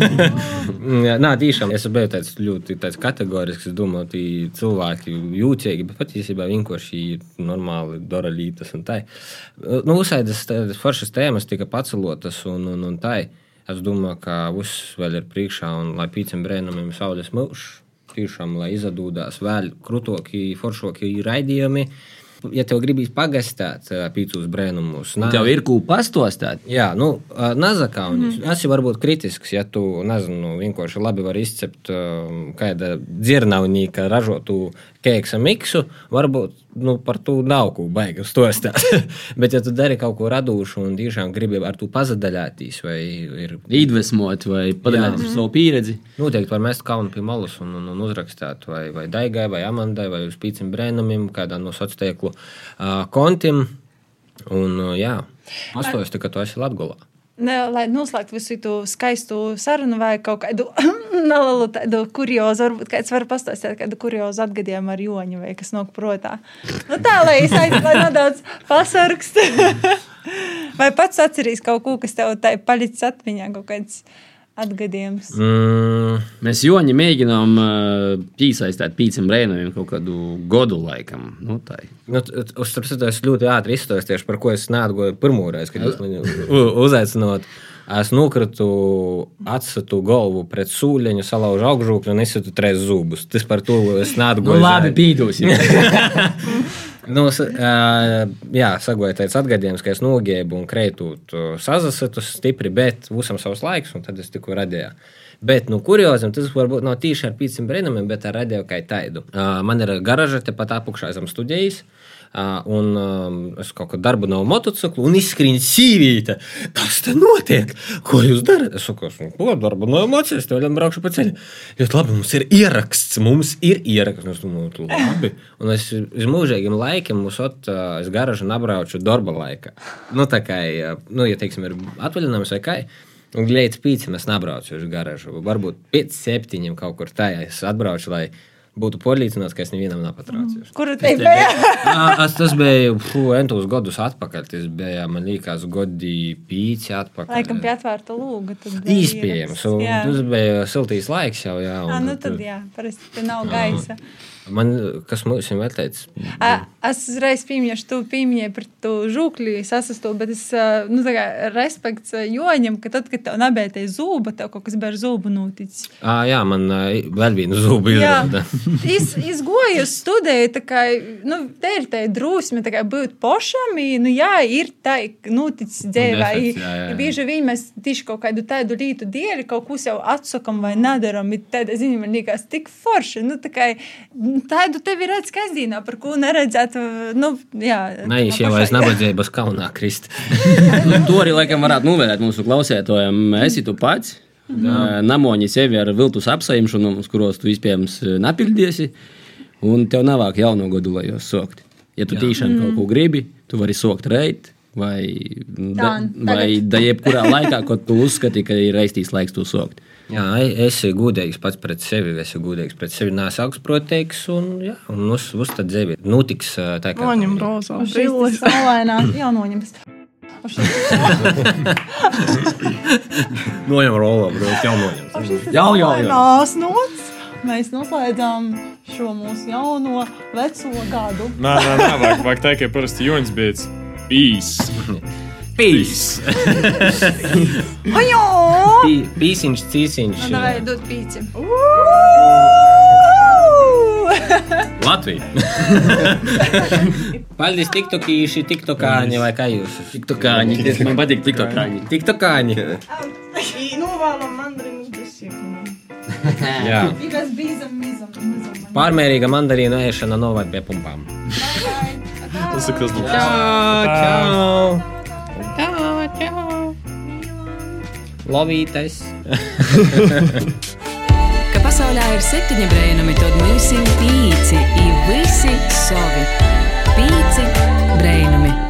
Nē, tiešām es biju tāds ļoti tāds kategorisks. Es domāju, ka cilvēki jūtīgi, bet patiesībā vienkārši normāli dara lītas un tā. Nu, uzsaidas tādas foršas tēmas tika pacelotas un, un, un tā. Es domāju, ka viss vēl ir priekšā un lai pīcam brēnumiem saules mūžs. Tiešām, lai izdodās vēl krūtāki, foršāki raidījumi. Ja tev gribīs pagastāt pīcūs brēnumus, nā- Tev ir ko pastostāt. Jā, nu, nezakaunis. Mm. Es jau varu būt kritisks, ja tu, nezinu, vienkārši labi vari izcept kāda dzirnavnīka ražotu keksa miksu, varbūt nu, par to nav ko baigi stostāt. Bet, ja tu dari kaut ko radošu un tiešām gribi ar to pazadaļāties, vai ir Iedvesmot vai padalīties ar savu pieredzi. Noteikti var mest kaunu pie malas un, un, un uzrakstīt vai, vai Daigai, vai Amandai, vai uz Pīcim Brēnumim, kādā no sociālo tīklu uh, kontiem. Un, uh, jā, pastāsti, ka tu esi Latgolā. Ne, lai noslēgtu visu to skaistu sarunu, vai kaut kādu nelielu tādu kuriozu, varbūt kāds var pastāstīt kādu kuriozu atgadījumu ar joņu vai kas nāk protā. Nu, tā, lai es aizsācu nedaudz pasargst. vai pats atcerīs kaut ko, kas tev tā palicis atmiņā, kaut kāds atgadījums. Mm, Mēs joņi mēģinām uh, piesaistīt pīcim brēnumiem kaut kādu godu laikam. Nu, tā. Nu, t- Starp citu, es ļoti ātri izstāstīju, par ko es neatgoju pirmo reizi, kad jūs mani u- uzaicināt. Es nokritu, atsatu galvu pret sūļiņu, salaužu augšžūkli un izsatu trīs zubus. Tas par to es Nu, neatgoju. labi, pīdus. Nu, jā, sagoja tāds atgadījums, ka es nogēbu un kreitu sazasitu stipri, bet būsim savs laiks, un tad es tikko radīju. Bet, nu, kuriozam, tas varbūt nav tīši ar pīciem brīnumiem, bet ar radio kā. Uh, man ir garaža tepat apakšā zem studijas. Un es kaut kādā darbu nav motociklu, un izskrien sīvīte. Kas te notiek? Ko jūs darat? Es saku, ko darbu no emocijas, tev ļaun braukšu pa ceļu. Ļoti labi, mums ir ieraksts, mums ir ieraksts. Es domāju, labi. Un es uz mūžīgiem laikiem, mums ot, es garažu nabrauču darba laikā. Nu, tā kā, nu, ja teiksim, ir atvaļinājums vai kā. Un līdz pīcim es nabraucu uz garažu. Varbūt pēc septiņiem kaut kur tajā es atbraucu, lai būtu pārliecināts, ka es nevienam nepatraucu. Kur te bija? Es- Tas bija fu, entus gadus atpakaļ. Tas bija, man liekas, gadi pīci atpakaļ. Laikam pie atvērta lūga. Īspējams. Jā. Tas bija siltīs laiks jau. Jā, un nu tad jā, parasti te nav gaisa. Man, kas mums ir Ā, Es uzreiz pieminēju, tu pieminēji par to žūkli sasastu, bet es, nu, tā kā respekts joņam, ka tad, kad tev tie zūba, tev kaut kas ar zūbu noticis. ah, jā, man vēl viena zuba Jā, izrāda. es, es goju uz studiju, tā kā, nu, te ir tā drūsme, tā kā būt pošam, nu, jā, ir tā, noticis jā. i Bieži vien mēs tieši kaut kādu tādu lītu dēļ kaut ko jau atsakam vai nedaram, tāda ziņa, man liekas, tik forši, nu, tā kā, nu, tādu tevi redz kasdīnā, par ko neredzētu, nu, jā. Nē, es jau vairs nabadzības kaunā krist. Nu, to arī laikam varētu novērtēt mūsu klausētājiem. Esi tu pats. Namoņi sevi ar viltus apsaimšanu, kuros tu iespējams napildiesi, un tev navāk jauno gadu, lai jūs sokt. Ja tu tiešām kaut ko gribi, tu vari sokt reit, vai, da, Tā, vai da jebkurā laikā, kad tu uzskati, ka ir reiztīs laiks to sokt. Jā, es esmu godīgs pats pret sevi. Es esmu godīgs pret sevi. Nē, es augstprātīgs. Un, jā, un uz, uz tā dzīve notiks ā, tā, kā Noņem rozā ir salainā, jā, noņems. Noņem rolu, brīvs, jau noņem. Jau, jau, jau. Nās nots. Mēs noslēdzām šo mūsu jauno veco gadu. Nē, nē, nē, vajag, vajag teikt, ka parasti joņas bija pīs. Pīs! Ojo! Pī- Pīsiņš, cīsiņš. Man vajag dot pīci. Latvija. Paldies, tiktokīši, tiktokāņi vai kā jūs? Tiktokāņi, man patīk tiktokāņi. Tiktokāņi. Novēlam mandarinu desīm. Jā. Pārmērīga mandarīnu ēšana noved pie pumpām. Tas ir kas labs. Čau, čau! Čau, čau! Lovītais! Ka pasaulē ir septiņi brēnumi, tad mums ir pīci, ir visi savi. Pīci brēnumi.